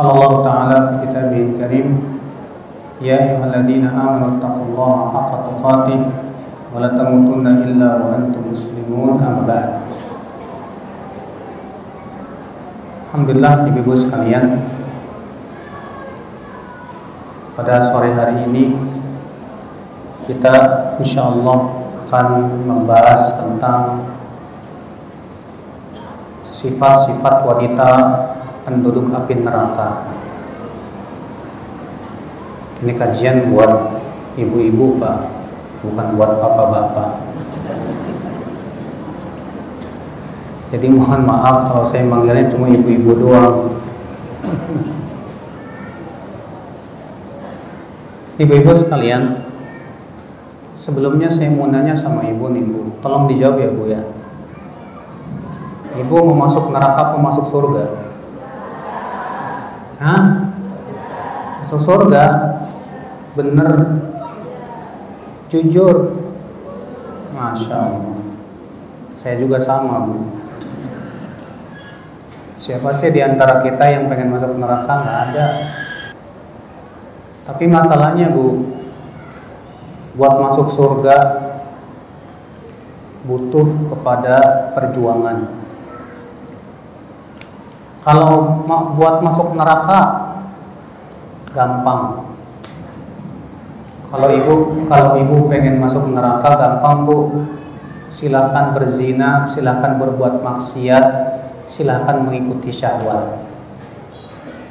قال الله تعالى في كتابه الكريم يا أيها الذين آمنوا اتقوا الله حق تقاته ولا تموتن إلا وأنتم مسلمون أما بعد Alhamdulillah ibu-ibu sekalian Pada sore hari ini Kita insya Allah akan membahas tentang Sifat-sifat wanita penduduk api neraka. Ini kajian buat ibu-ibu pak, bukan buat bapak-bapak. Jadi mohon maaf kalau saya manggilnya cuma ibu-ibu doang. Ibu-ibu sekalian, sebelumnya saya mau nanya sama ibu nih bu, tolong dijawab ya bu ya. Ibu mau masuk neraka atau masuk surga? Hah? Masuk surga? Bener? Jujur? Masya Allah Saya juga sama Bu Siapa sih di antara kita yang pengen masuk neraka? Nggak ada Tapi masalahnya Bu Buat masuk surga Butuh kepada perjuangan kalau buat masuk neraka gampang. Kalau ibu kalau ibu pengen masuk neraka gampang bu. Silahkan berzina, silahkan berbuat maksiat, silahkan mengikuti syahwat.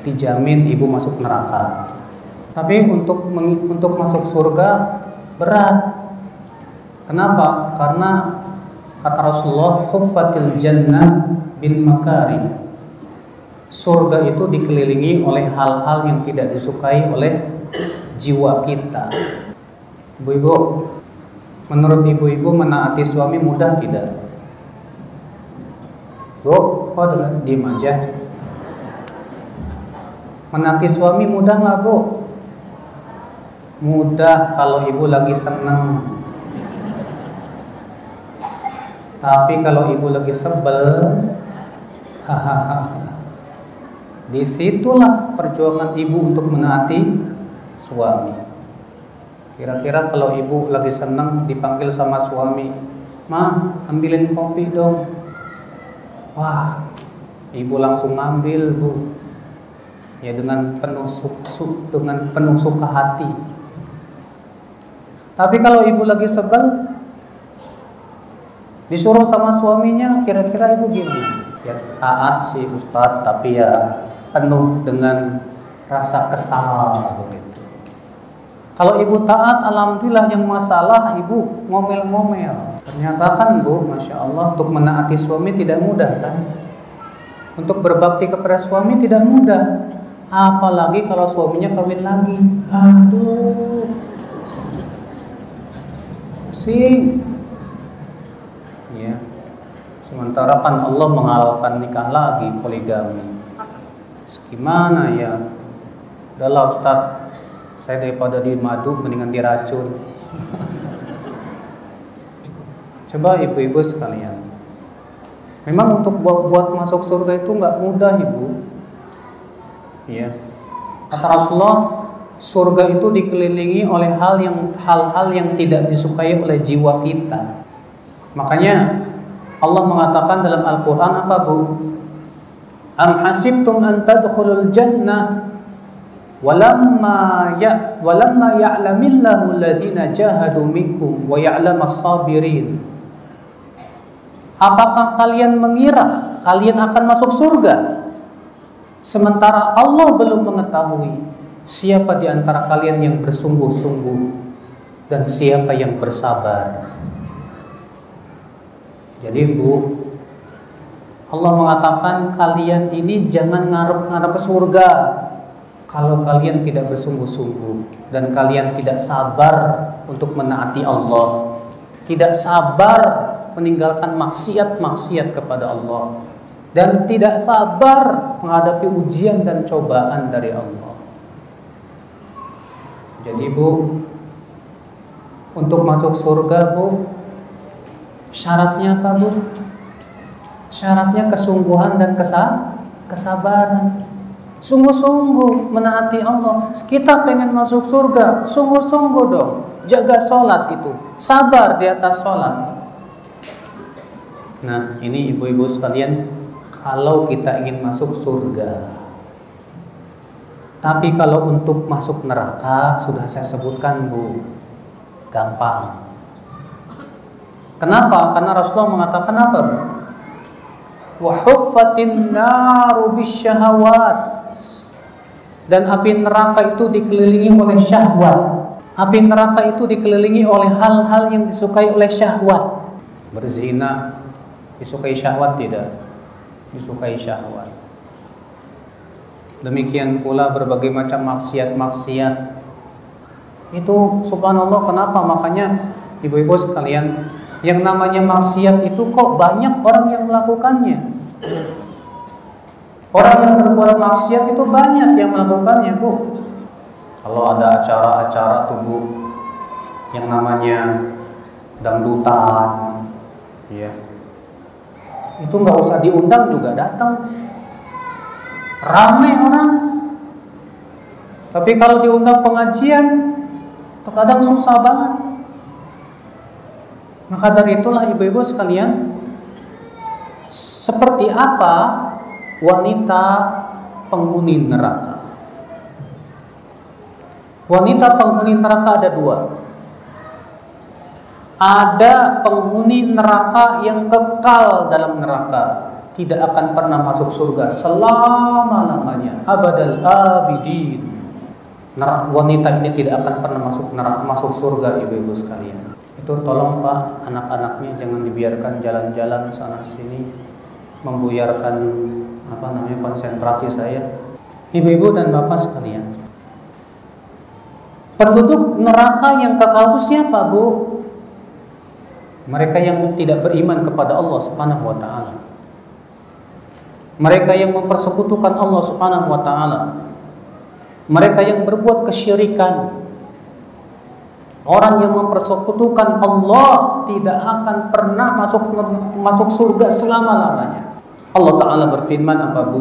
Dijamin ibu masuk neraka. Tapi untuk untuk masuk surga berat. Kenapa? Karena kata Rasulullah, "Huffatil jannah bil makarim." Surga itu dikelilingi oleh hal-hal yang tidak disukai oleh jiwa kita. Ibu-ibu, menurut ibu-ibu menaati suami mudah tidak? Bu, kok dengan diem aja? Menaati suami mudah nggak bu? Mudah kalau ibu lagi senang. Tapi kalau ibu lagi sebel, hahaha Di situlah perjuangan ibu untuk menaati suami. Kira-kira kalau ibu lagi senang dipanggil sama suami, "Ma, ambilin kopi dong." Wah, ibu langsung ngambil, Bu. Ya dengan penuh dengan penuh suka hati. Tapi kalau ibu lagi sebel disuruh sama suaminya, kira-kira ibu gimana? Ya taat sih Ustadz, tapi ya penuh dengan rasa kesal begitu. Kalau ibu taat, alhamdulillah yang masalah ibu ngomel-ngomel. Ternyata kan bu, masya Allah, untuk menaati suami tidak mudah kan? Untuk berbakti kepada suami tidak mudah. Apalagi kalau suaminya kawin lagi. Aduh, pusing. Ya. Sementara kan Allah menghalalkan nikah lagi poligami. Gimana ya? Udahlah Ustaz, saya daripada di madu mendingan diracun. Coba ibu-ibu sekalian. Memang untuk buat, buat masuk surga itu nggak mudah ibu. Ya. Kata Rasulullah, surga itu dikelilingi oleh hal yang hal-hal yang tidak disukai oleh jiwa kita. Makanya Allah mengatakan dalam Al-Quran apa bu? Am hasibtum an tadkhulul jannah walamma ya walamma ya'lamillahu alladhina jahadu minkum wa ya'lamas sabirin Apakah kalian mengira kalian akan masuk surga? Sementara Allah belum mengetahui siapa di antara kalian yang bersungguh-sungguh dan siapa yang bersabar. Jadi Bu Allah mengatakan kalian ini jangan ngarep-ngarep ke surga. kalau kalian tidak bersungguh-sungguh dan kalian tidak sabar untuk menaati Allah, tidak sabar meninggalkan maksiat-maksiat kepada Allah dan tidak sabar menghadapi ujian dan cobaan dari Allah. Jadi Bu, untuk masuk surga Bu, syaratnya apa Bu? Syaratnya kesungguhan dan kesah, kesabaran. Sungguh-sungguh menaati Allah. Kita pengen masuk surga, sungguh-sungguh dong. Jaga sholat itu, sabar di atas sholat. Nah, ini ibu-ibu sekalian, kalau kita ingin masuk surga, tapi kalau untuk masuk neraka sudah saya sebutkan Bu, gampang. Kenapa? Karena Rasulullah mengatakan apa Bu? Dan api neraka itu dikelilingi oleh syahwat. Api neraka itu dikelilingi oleh hal-hal yang disukai oleh syahwat. Berzina disukai syahwat tidak? Disukai syahwat Demikian pula berbagai macam maksiat-maksiat. Itu subhanallah kenapa makanya ibu-ibu sekalian yang namanya maksiat itu kok banyak orang yang melakukannya. Orang yang berbuat maksiat itu banyak yang melakukannya, Bu. Kalau ada acara-acara tubuh yang namanya dangdutan, ya, itu nggak usah diundang juga datang ramai orang. Tapi kalau diundang pengajian, terkadang susah banget. Maka dari itulah ibu-ibu sekalian, seperti apa wanita penghuni neraka? Wanita penghuni neraka ada dua. Ada penghuni neraka yang kekal dalam neraka tidak akan pernah masuk surga selama-lamanya abadal abidin wanita ini tidak akan pernah masuk neraka masuk surga ibu-ibu sekalian itu tolong Pak. Anak-anaknya jangan dibiarkan jalan-jalan sana sini membuyarkan apa namanya konsentrasi saya. Ibu-ibu dan bapak sekalian. Penduduk neraka yang kekal itu siapa Bu? Mereka yang tidak beriman kepada Allah Subhanahu wa taala. Mereka yang mempersekutukan Allah Subhanahu wa taala. Mereka yang berbuat kesyirikan. Orang yang mempersekutukan Allah tidak akan pernah masuk masuk surga selama-lamanya. Allah taala berfirman apa Bu?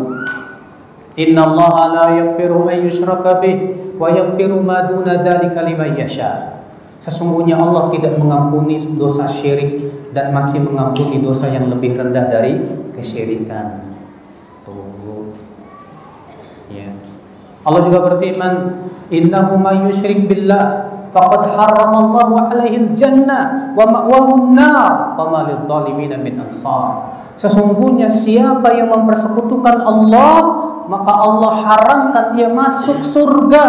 Inna Allah la yaghfiru an yushraka bih wa yaghfiru ma duna dzalika liman yasha. Sesungguhnya Allah tidak mengampuni dosa syirik dan masih mengampuni dosa yang lebih rendah dari kesyirikan. Allah juga berfirman, "Innahu may yusyrik billah faqad harrama Allahu 'alaihi al-jannah wa ma'wahu an-nar wa ma lidh-dhalimin min ansar." Sesungguhnya siapa yang mempersekutukan Allah, maka Allah haramkan dia masuk surga.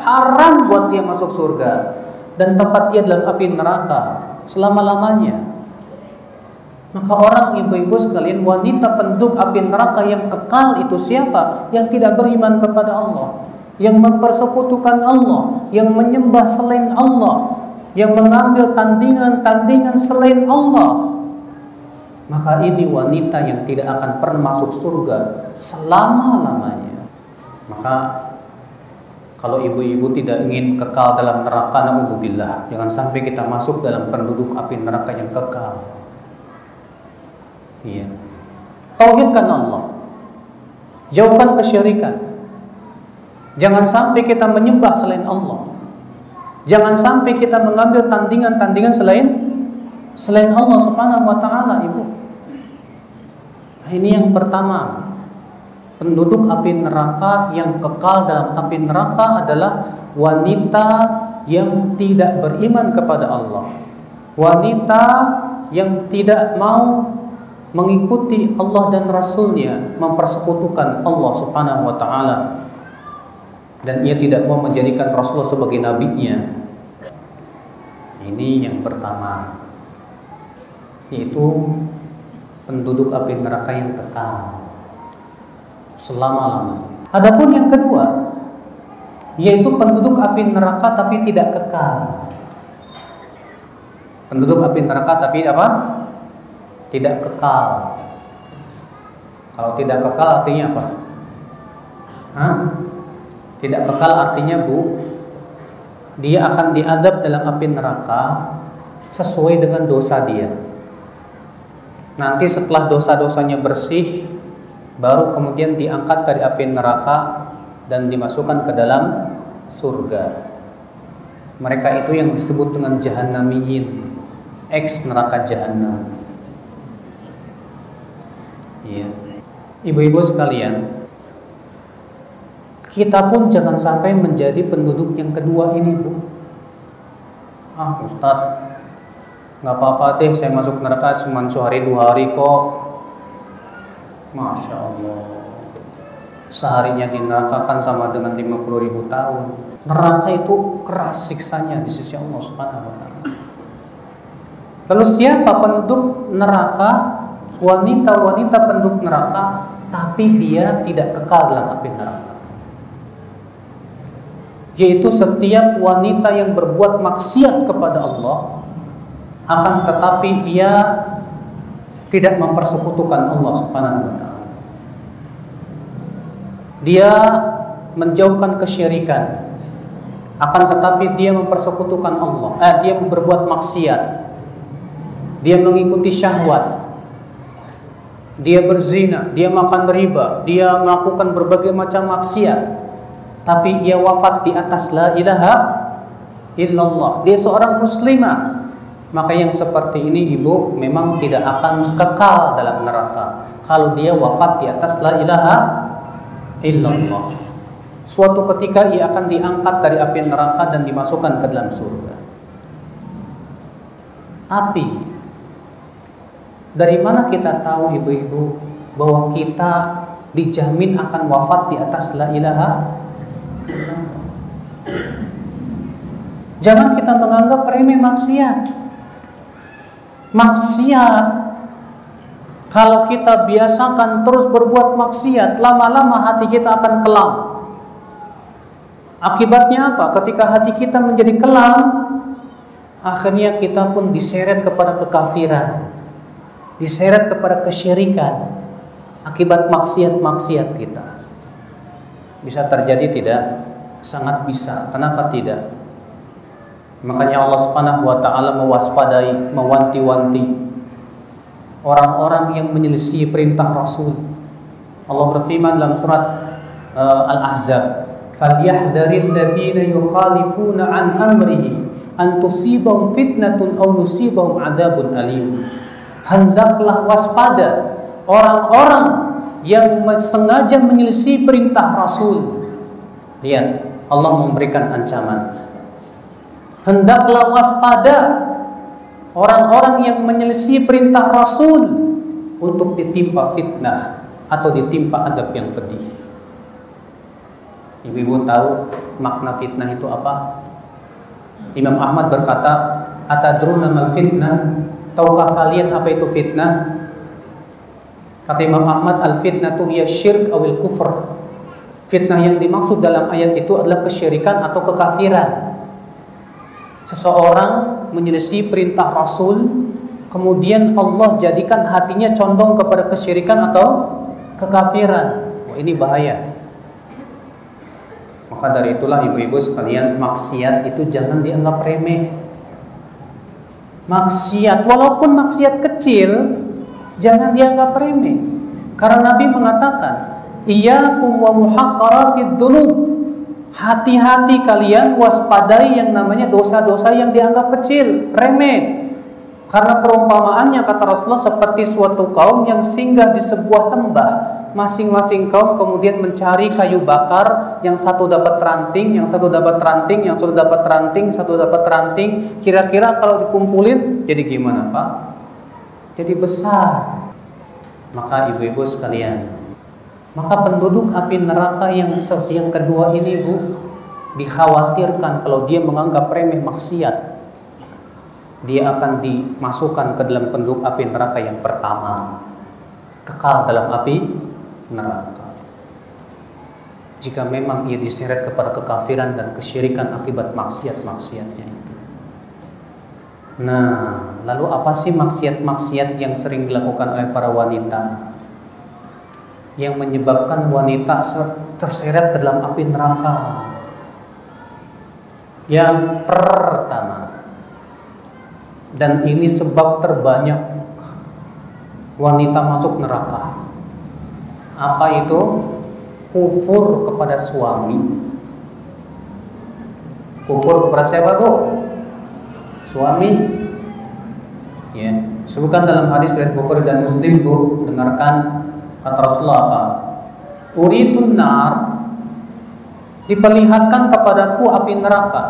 Haram buat dia masuk surga dan tempat dia dalam api neraka selama-lamanya. Maka orang ibu-ibu sekalian wanita penduduk api neraka yang kekal itu siapa? Yang tidak beriman kepada Allah, yang mempersekutukan Allah, yang menyembah selain Allah, yang mengambil tandingan-tandingan selain Allah. Maka ini wanita yang tidak akan pernah masuk surga selama-lamanya. Maka kalau ibu-ibu tidak ingin kekal dalam neraka, naudzubillah, jangan sampai kita masuk dalam penduduk api neraka yang kekal. Iya. Tauhidkan Allah. Jauhkan kesyirikan. Jangan sampai kita menyembah selain Allah. Jangan sampai kita mengambil tandingan-tandingan selain selain Allah Subhanahu wa taala, Ibu. Nah, ini yang pertama. Penduduk api neraka yang kekal dalam api neraka adalah wanita yang tidak beriman kepada Allah. Wanita yang tidak mau mengikuti Allah dan Rasulnya mempersekutukan Allah subhanahu wa ta'ala dan ia tidak mau menjadikan Rasulullah sebagai nabinya ini yang pertama yaitu penduduk api neraka yang kekal selama-lamanya adapun yang kedua yaitu penduduk api neraka tapi tidak kekal. Penduduk api neraka tapi apa? Tidak kekal. Kalau tidak kekal artinya apa? Hah? Tidak kekal artinya Bu, dia akan diadab dalam api neraka sesuai dengan dosa dia. Nanti setelah dosa-dosanya bersih, baru kemudian diangkat dari api neraka dan dimasukkan ke dalam surga. Mereka itu yang disebut dengan jahannamiyin, ex neraka jahanam. Iya. Ibu-ibu sekalian, kita pun jangan sampai menjadi penduduk yang kedua ini, Bu. Ah, Ustadz, nggak apa-apa deh saya masuk neraka cuma sehari dua hari kok. Masya Allah. Seharinya di neraka kan sama dengan 50 ribu tahun. Neraka itu keras siksanya di sisi Allah subhanahu wa ta'ala. Lalu siapa penduduk neraka? Wanita-wanita penduduk neraka tapi dia tidak kekal dalam api neraka yaitu setiap wanita yang berbuat maksiat kepada Allah akan tetapi ia tidak mempersekutukan Allah Subhanahu wa taala. Dia menjauhkan kesyirikan. Akan tetapi dia mempersekutukan Allah. Eh, dia berbuat maksiat. Dia mengikuti syahwat. Dia berzina, dia makan riba, dia melakukan berbagai macam maksiat. Tapi ia wafat di atas la ilaha illallah. Dia seorang muslimah maka yang seperti ini ibu memang tidak akan kekal dalam neraka kalau dia wafat di atas la ilaha illallah. Suatu ketika ia akan diangkat dari api neraka dan dimasukkan ke dalam surga. Tapi dari mana kita tahu ibu-ibu bahwa kita dijamin akan wafat di atas la ilaha Jangan kita menganggap remeh maksiat. Maksiat kalau kita biasakan terus berbuat maksiat lama-lama hati kita akan kelam. Akibatnya apa? Ketika hati kita menjadi kelam akhirnya kita pun diseret kepada kekafiran diseret kepada kesyirikan akibat maksiat-maksiat kita. Bisa terjadi tidak? Sangat bisa. Kenapa tidak Makanya Allah Subhanahu wa taala mewaspadai, mewanti-wanti orang-orang yang menyelisih perintah Rasul. Allah berfirman dalam surat uh, Al-Ahzab, "Falyahdharil ladzina yukhalifuna an amrihi an tusibahum fitnatun aw yusibahum adzabun alim." Hendaklah waspada orang-orang yang sengaja menyelisih perintah Rasul. Lihat, Allah memberikan ancaman hendaklah waspada orang-orang yang menyelisih perintah Rasul untuk ditimpa fitnah atau ditimpa adab yang pedih. Ibu-ibu tahu makna fitnah itu apa? Imam Ahmad berkata, "Atadruna mal fitnah?" Tahukah kalian apa itu fitnah? Kata Imam Ahmad, "Al-fitnah itu ya syirk awil kufur." Fitnah yang dimaksud dalam ayat itu adalah kesyirikan atau kekafiran seseorang menyelisih perintah Rasul kemudian Allah jadikan hatinya condong kepada kesyirikan atau kekafiran. Wah, ini bahaya. Maka dari itulah ibu-ibu sekalian maksiat itu jangan dianggap remeh. Maksiat walaupun maksiat kecil jangan dianggap remeh. Karena Nabi mengatakan iyyakum wa muhaqqaratid dzunub Hati-hati kalian waspadai yang namanya dosa-dosa yang dianggap kecil, remeh. Karena perumpamaannya kata Rasulullah seperti suatu kaum yang singgah di sebuah lembah. Masing-masing kaum kemudian mencari kayu bakar, yang satu dapat ranting, yang satu dapat ranting, yang satu dapat ranting, satu dapat ranting. Kira-kira kalau dikumpulin jadi gimana, Pak? Jadi besar. Maka ibu-ibu sekalian, maka penduduk api neraka yang yang kedua ini Bu dikhawatirkan kalau dia menganggap remeh maksiat dia akan dimasukkan ke dalam penduduk api neraka yang pertama kekal dalam api neraka jika memang ia diseret kepada kekafiran dan kesyirikan akibat maksiat-maksiatnya itu. Nah, lalu apa sih maksiat-maksiat yang sering dilakukan oleh para wanita? Yang menyebabkan wanita terseret ke dalam api neraka. Yang pertama, dan ini sebab terbanyak wanita masuk neraka. Apa itu? Kufur kepada suami. Kufur kepada siapa, Bu? Suami. Ya, sebutkan dalam hadis riwayat Bukhari dan Muslim, Bu, dengarkan kata Rasulullah apa? Uritun nar diperlihatkan kepadaku api neraka.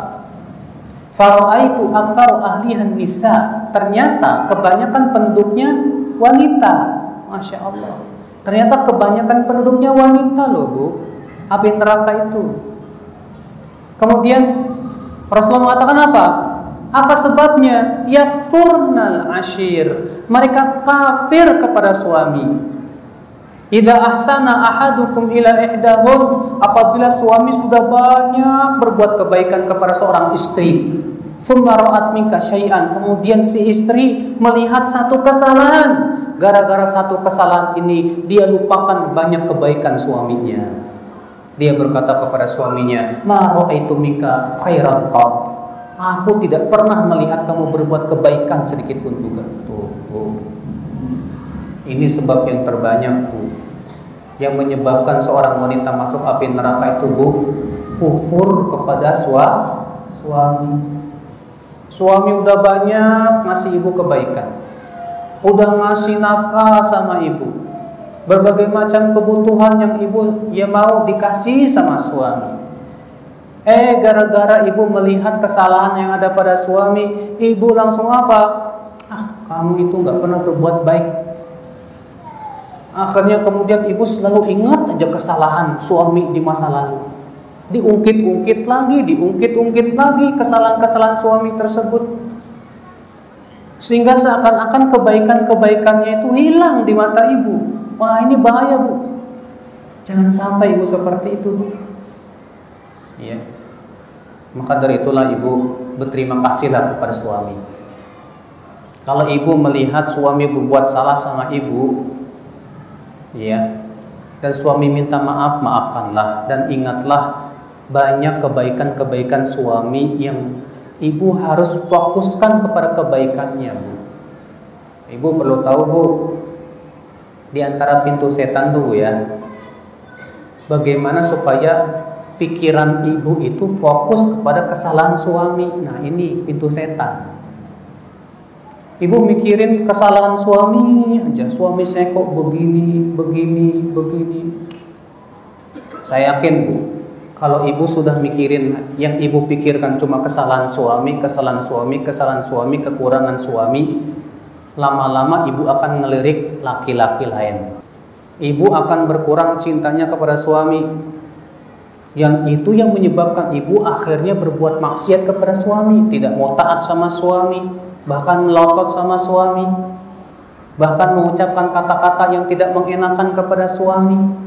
Faraitu aktsaru ahlihan nisa. Ternyata kebanyakan penduduknya wanita. Masya Allah. Ternyata kebanyakan penduduknya wanita loh bu. Api neraka itu. Kemudian Rasulullah mengatakan apa? Apa sebabnya? Yakfurnal ashir. Mereka kafir kepada suami. Idza ahsana ahadukum ila ihdahun apabila suami sudah banyak berbuat kebaikan kepada seorang istri thumma ra'at minka syai'an kemudian si istri melihat satu kesalahan. Gara-gara satu kesalahan ini dia lupakan banyak kebaikan suaminya. Dia berkata kepada suaminya ma ra'aitu minka khairan qat. Aku tidak pernah melihat kamu berbuat kebaikan sedikit pun juga. Tuh, tuh. Ini sebab yang terbanyak bu Yang menyebabkan seorang wanita masuk api neraka itu bu Kufur kepada sua, suami. Suami udah banyak ngasih ibu kebaikan. Udah ngasih nafkah sama ibu. Berbagai macam kebutuhan yang ibu ya mau dikasih sama suami. Eh gara-gara ibu melihat kesalahan yang ada pada suami Ibu langsung apa? Ah kamu itu nggak pernah berbuat baik Akhirnya kemudian ibu selalu ingat aja kesalahan suami di masa lalu. Diungkit-ungkit lagi, diungkit-ungkit lagi kesalahan-kesalahan suami tersebut. Sehingga seakan-akan kebaikan-kebaikannya itu hilang di mata ibu. Wah ini bahaya bu. Jangan sampai ibu seperti itu bu. Ya. Maka dari itulah ibu berterima kasihlah kepada suami. Kalau ibu melihat suami berbuat salah sama ibu, ya dan suami minta maaf maafkanlah. Dan ingatlah banyak kebaikan-kebaikan suami yang ibu harus fokuskan kepada kebaikannya bu. Ibu perlu tahu bu di antara pintu setan tuh ya. Bagaimana supaya pikiran ibu itu fokus kepada kesalahan suami? Nah ini pintu setan Ibu mikirin kesalahan suami aja. Suami saya kok begini, begini, begini. Saya yakin bu, kalau ibu sudah mikirin yang ibu pikirkan cuma kesalahan suami, kesalahan suami, kesalahan suami, kekurangan suami, lama-lama ibu akan ngelirik laki-laki lain. Ibu akan berkurang cintanya kepada suami. Yang itu yang menyebabkan ibu akhirnya berbuat maksiat kepada suami, tidak mau taat sama suami, bahkan melotot sama suami, bahkan mengucapkan kata-kata yang tidak mengenakan kepada suami.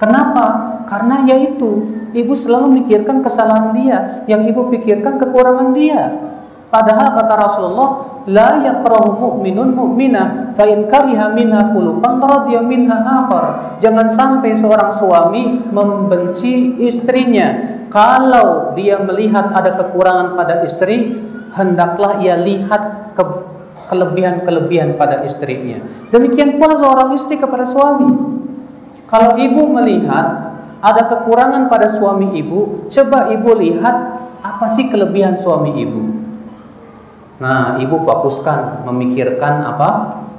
Kenapa? Karena yaitu ibu selalu mikirkan kesalahan dia, yang ibu pikirkan kekurangan dia. Padahal kata Rasulullah, la yakrahu mu'minun mu'minah fa in kariha minha khuluqan radiya minha akhar. Jangan sampai seorang suami membenci istrinya kalau dia melihat ada kekurangan pada istri, hendaklah ia lihat ke kelebihan-kelebihan pada istrinya. Demikian pula seorang istri kepada suami. Kalau ibu melihat ada kekurangan pada suami ibu, coba ibu lihat apa sih kelebihan suami ibu. Nah, ibu fokuskan memikirkan apa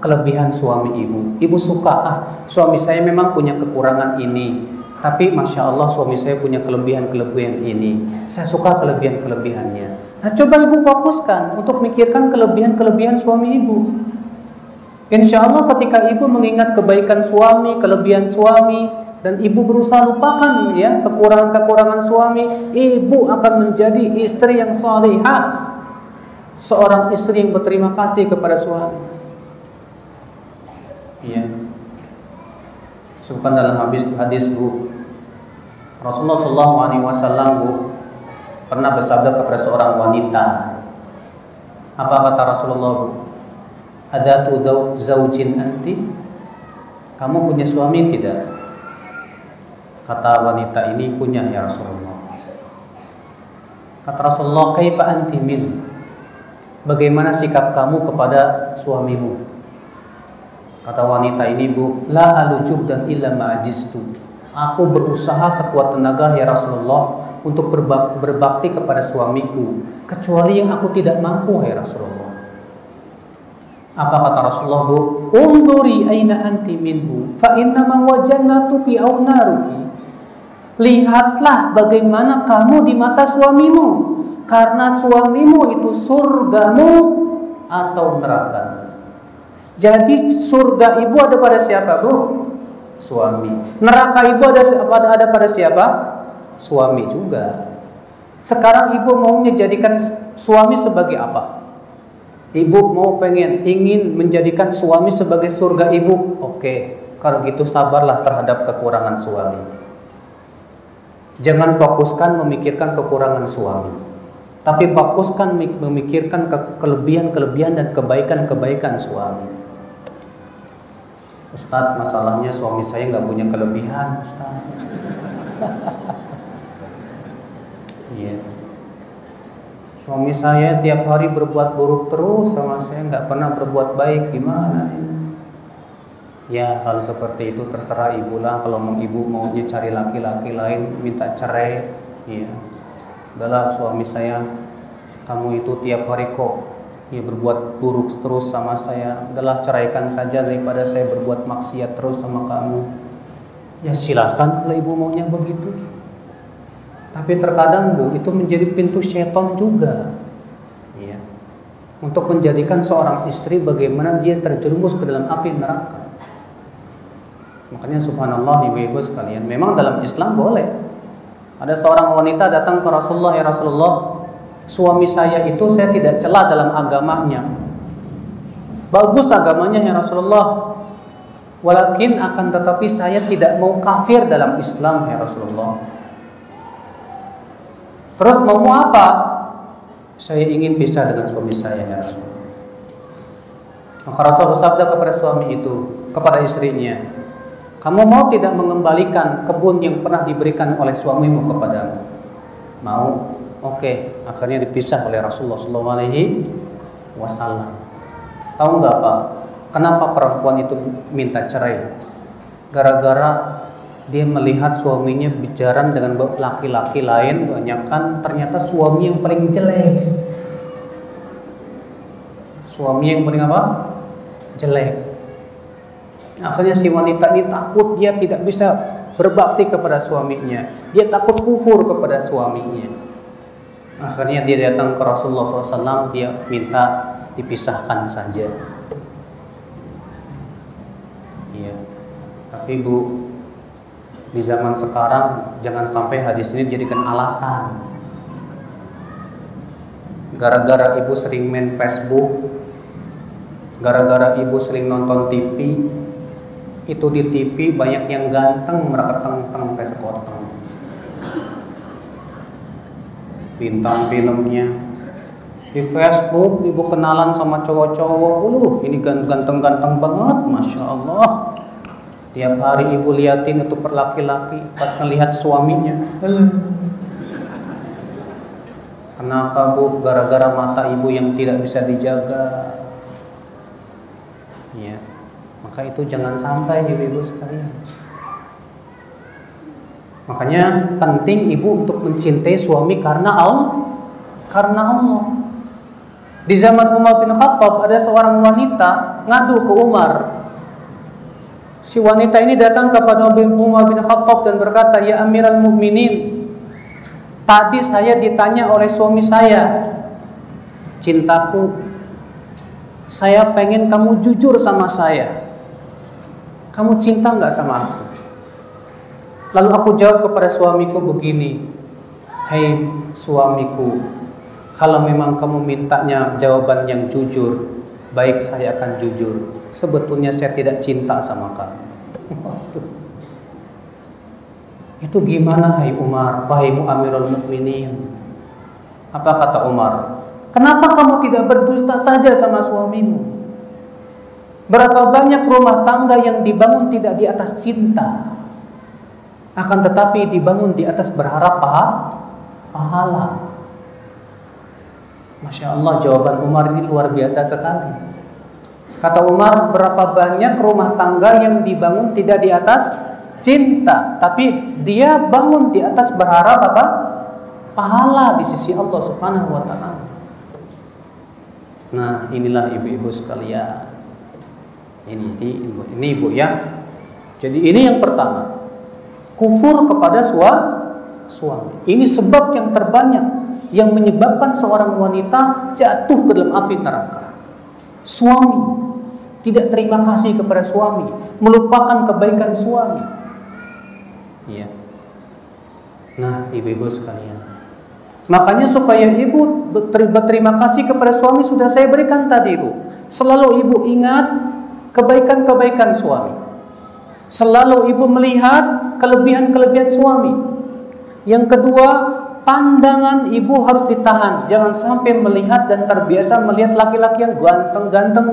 kelebihan suami ibu. Ibu suka ah suami saya memang punya kekurangan ini, tapi masya Allah suami saya punya kelebihan-kelebihan ini. Saya suka kelebihan-kelebihannya. Nah, coba ibu fokuskan untuk mikirkan kelebihan-kelebihan suami ibu. Insya Allah ketika ibu mengingat kebaikan suami, kelebihan suami, dan ibu berusaha lupakan ya kekurangan-kekurangan suami, ibu akan menjadi istri yang salihah, seorang istri yang berterima kasih kepada suami. Ya. Subhan dalam hadis hadis bu Rasulullah Shallallahu Alaihi Wasallam bu pernah bersabda kepada seorang wanita. Apa kata Rasulullah? Ada tu zaujin anti? Kamu punya suami tidak? Kata wanita ini punya ya Rasulullah. Kata Rasulullah, kaifa anti min? Bagaimana sikap kamu kepada suamimu? Kata wanita ini, Bu, la alujub dan illa ma'ajistu. Aku berusaha sekuat tenaga ya Rasulullah untuk berbakti kepada suamiku, kecuali yang aku tidak mampu ya Rasulullah. Apa kata Rasulullah? Unduri aina anti minhu, fa inna ma wajannatuki au naruki. Lihatlah bagaimana kamu di mata suamimu, karena suamimu itu surgamu atau neraka. Jadi surga ibu ada pada siapa, Bu? Suami. Neraka ibu ada ada pada siapa? Suami juga. Sekarang ibu mau menjadikan suami sebagai apa? Ibu mau pengen ingin menjadikan suami sebagai surga ibu. Oke, kalau gitu sabarlah terhadap kekurangan suami. Jangan fokuskan memikirkan kekurangan suami tapi fokuskan memikirkan kelebihan-kelebihan dan kebaikan-kebaikan suami. Ustadz, masalahnya suami saya nggak punya kelebihan, Ustadz. Iya. Suami saya tiap hari berbuat buruk terus sama saya nggak pernah berbuat baik, gimana ini? Ya kalau seperti itu terserah ibu lah. Kalau mau ibu maunya cari laki-laki lain, minta cerai, ya adalah suami saya kamu itu tiap hari kok ya berbuat buruk terus sama saya adalah ceraikan saja daripada saya berbuat maksiat terus sama kamu ya silahkan kalau ibu maunya begitu tapi terkadang bu itu menjadi pintu seton juga ya untuk menjadikan seorang istri bagaimana dia terjerumus ke dalam api neraka makanya subhanallah ibu-ibu sekalian memang dalam Islam boleh ada seorang wanita datang ke Rasulullah, "Ya Rasulullah, suami saya itu saya tidak celah dalam agamanya." Bagus agamanya ya Rasulullah. Walakin akan tetapi saya tidak mau kafir dalam Islam ya Rasulullah. Terus mau apa? Saya ingin pisah dengan suami saya ya Rasulullah. Maka Rasul bersabda kepada suami itu, kepada istrinya, kamu mau tidak mengembalikan kebun yang pernah diberikan oleh suamimu kepadamu? Mau? Oke, okay. akhirnya dipisah oleh Rasulullah SAW. Tahu nggak pak? Kenapa perempuan itu minta cerai? Gara-gara dia melihat suaminya bicara dengan laki-laki lain, banyak kan ternyata suami yang paling jelek. Suami yang paling apa? Jelek. Akhirnya si wanita ini takut dia tidak bisa berbakti kepada suaminya. Dia takut kufur kepada suaminya. Akhirnya dia datang ke Rasulullah SAW, dia minta dipisahkan saja. Iya. Tapi Bu, di zaman sekarang jangan sampai hadis ini dijadikan alasan. Gara-gara ibu sering main Facebook, gara-gara ibu sering nonton TV, itu di TV banyak yang ganteng mereka teng kayak sekoteng bintang filmnya. Di Facebook ibu kenalan sama cowok-cowok. Ulu ini ganteng-ganteng banget masya Allah tiap hari ibu liatin itu per laki-laki pas ngelihat suaminya kenapa bu gara-gara mata ibu yang tidak bisa dijaga ya maka itu jangan sampai ibu-ibu sekalian. Makanya penting ibu untuk mencintai suami karena Allah. Karena Allah. Di zaman Umar bin Khattab ada seorang wanita ngadu ke Umar. Si wanita ini datang kepada Umar bin Khattab dan berkata, "Ya Amirul Mukminin, tadi saya ditanya oleh suami saya, cintaku, saya pengen kamu jujur sama saya." kamu cinta nggak sama aku? Lalu aku jawab kepada suamiku begini, Hei suamiku, kalau memang kamu mintanya jawaban yang jujur, baik saya akan jujur. Sebetulnya saya tidak cinta sama kamu. Itu gimana hai Umar, wahai Amirul Mukminin? Apa kata Umar? Kenapa kamu tidak berdusta saja sama suamimu? Berapa banyak rumah tangga yang dibangun tidak di atas cinta, akan tetapi dibangun di atas berharap pahala. Masya Allah jawaban Umar ini luar biasa sekali. Kata Umar, berapa banyak rumah tangga yang dibangun tidak di atas cinta, tapi dia bangun di atas berharap apa? Pahala di sisi Allah Subhanahu wa taala. Nah, inilah ibu-ibu sekalian. Ini ini ibu, ini ibu ya. Jadi ini yang pertama. Kufur kepada suami. Ini sebab yang terbanyak yang menyebabkan seorang wanita jatuh ke dalam api neraka. Suami tidak terima kasih kepada suami, melupakan kebaikan suami. Iya. Nah, ibu-ibu sekalian. Makanya supaya ibu berterima kasih kepada suami sudah saya berikan tadi, ibu. Selalu ibu ingat kebaikan-kebaikan suami. Selalu ibu melihat kelebihan-kelebihan suami. Yang kedua, pandangan ibu harus ditahan. Jangan sampai melihat dan terbiasa melihat laki-laki yang ganteng-ganteng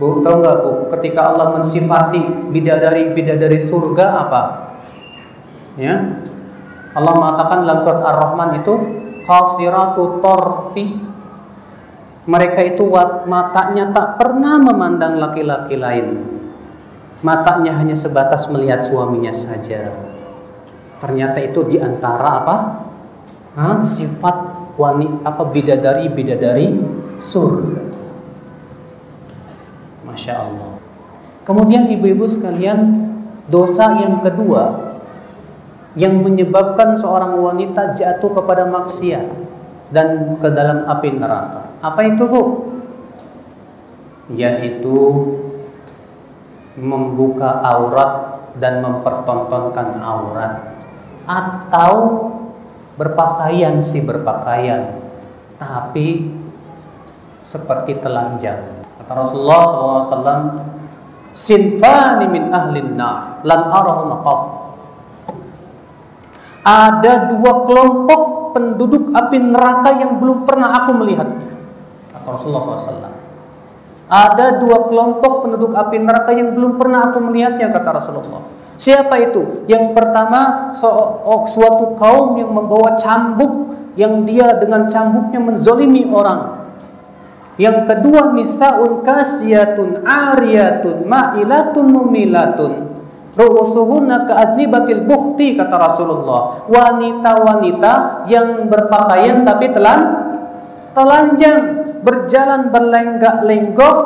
Bu, tahu nggak Bu, ketika Allah mensifati bidadari-bidadari surga apa? Ya. Allah mengatakan dalam surat Ar-Rahman itu qasiratu tarfi. Mereka itu matanya tak pernah memandang laki-laki lain. Matanya hanya sebatas melihat suaminya saja. Ternyata itu di antara apa? Hah? Sifat wanita apa bidadari bidadari surga. Masya Allah. Kemudian ibu-ibu sekalian, dosa yang kedua yang menyebabkan seorang wanita jatuh kepada maksiat dan ke dalam api neraka. Apa itu, Bu? Yaitu membuka aurat dan mempertontonkan aurat atau berpakaian sih berpakaian tapi seperti telanjang Kata Rasulullah SAW, Sinfani min ahlin nar, lan arahu maqab. Ada dua kelompok penduduk api neraka yang belum pernah aku melihatnya. Kata Rasulullah SAW. Ada dua kelompok penduduk api neraka yang belum pernah aku melihatnya, kata Rasulullah. Siapa itu? Yang pertama, suatu kaum yang membawa cambuk yang dia dengan cambuknya menzolimi orang yang kedua nisaun kasiyatun ariyatun ma'ilatun mumilatun. Ru'usuhunna ka'adnibatil bukhti kata Rasulullah. Wanita-wanita yang berpakaian tapi telan telanjang, berjalan berlenggak-lenggok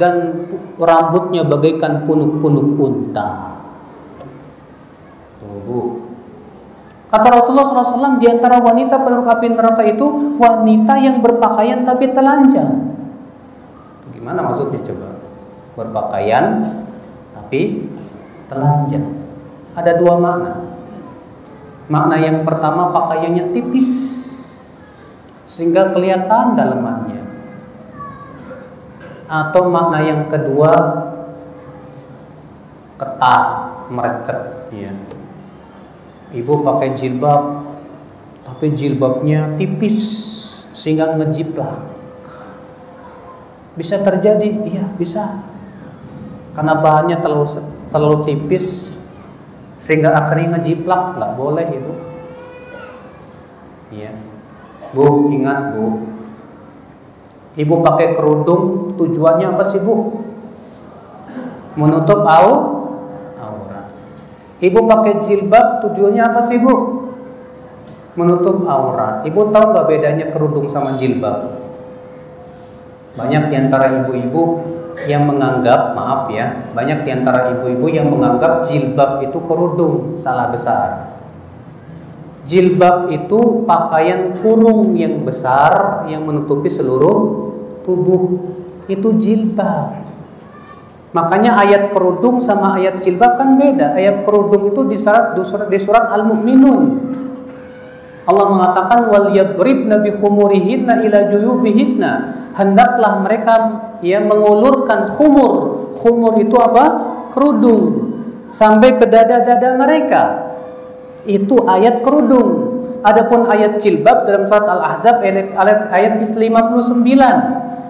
dan rambutnya bagaikan punuk-punuk unta. Tuh, Kata Rasulullah SAW di antara wanita penduduk api neraka itu wanita yang berpakaian tapi telanjang. Gimana maksudnya coba? Berpakaian tapi telanjang. Ada dua makna. Makna yang pertama pakaiannya tipis sehingga kelihatan dalamannya. Atau makna yang kedua ketat, merecet, ya ibu pakai jilbab tapi jilbabnya tipis sehingga ngejiplak bisa terjadi? Iya bisa. Karena bahannya terlalu terlalu tipis sehingga akhirnya ngejiplak nggak boleh itu iya. Bu ingat bu ibu pakai kerudung tujuannya apa sih bu menutup au Ibu pakai jilbab tujuannya apa sih bu? Menutup aurat. Ibu tahu nggak bedanya kerudung sama jilbab? Banyak di antara ibu-ibu yang menganggap, maaf ya, banyak di antara ibu-ibu yang menganggap jilbab itu kerudung, salah besar. Jilbab itu pakaian kurung yang besar yang menutupi seluruh tubuh. Itu jilbab. Makanya ayat kerudung sama ayat jilbab kan beda. Ayat kerudung itu di surat di surat Al-Mu'minun. Allah mengatakan wal yadribna bi khumurihinna ila juyubihinna. Hendaklah mereka ya mengulurkan khumur. Khumur itu apa? Kerudung sampai ke dada-dada mereka. Itu ayat kerudung. Adapun ayat jilbab dalam surat Al-Ahzab ayat, ayat 59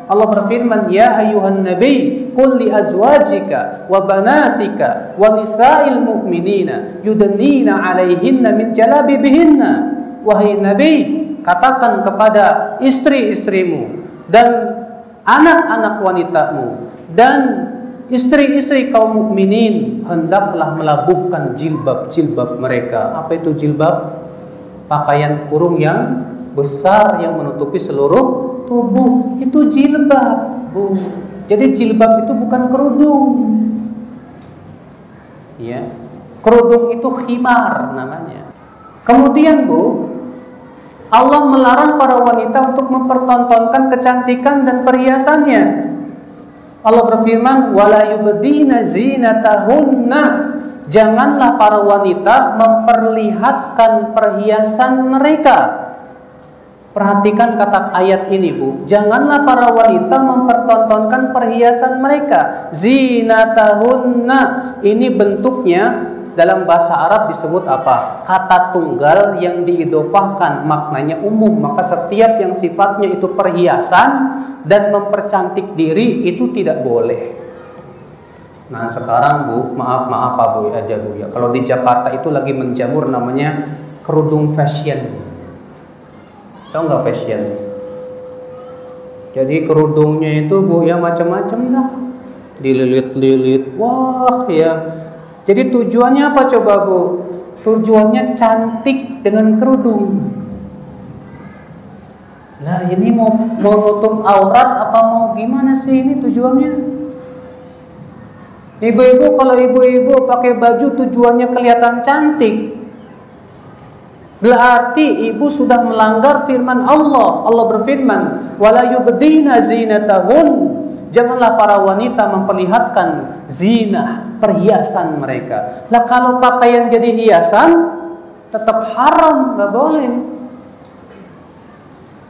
Allah berfirman, "Ya ayuhan nabi, qul li azwajika wa banatika wa nisa'il mu'minina yudnina 'alaihinna min jalabibihinna." Wahai nabi, katakan kepada istri-istrimu dan anak-anak wanitamu dan istri-istri kaum mukminin hendaklah melabuhkan jilbab-jilbab mereka. Apa itu jilbab? pakaian kurung yang besar yang menutupi seluruh tubuh. Itu jilbab bu. Jadi jilbab itu bukan kerudung. Ya. Kerudung itu khimar namanya. Kemudian bu Allah melarang para wanita untuk mempertontonkan kecantikan dan perhiasannya Allah berfirman wala yubdina zinatahunna janganlah para wanita memperlihatkan perhiasan mereka. Perhatikan kata ayat ini, Bu. Janganlah para wanita mempertontonkan perhiasan mereka. Zinatahunna. Ini bentuknya dalam bahasa Arab disebut apa? Kata tunggal yang diidofahkan maknanya umum. Maka setiap yang sifatnya itu perhiasan dan mempercantik diri itu tidak boleh. Nah sekarang Bu, maaf maaf Pak Bu aja Bu ya. Kalau di Jakarta itu lagi menjamur namanya kerudung fashion. Tahu nggak fashion? Jadi kerudungnya itu Bu ya macam-macam dah. Dililit-lilit. Wah ya. Jadi tujuannya apa coba Bu? Tujuannya cantik dengan kerudung. Nah ini mau mau nutup aurat apa mau gimana sih ini tujuannya? Ibu-ibu kalau ibu-ibu pakai baju tujuannya kelihatan cantik. Berarti ibu sudah melanggar firman Allah. Allah berfirman, "Wala yubdina zinatahun." Janganlah para wanita memperlihatkan zina, perhiasan mereka. Lah kalau pakaian jadi hiasan, tetap haram, nggak boleh.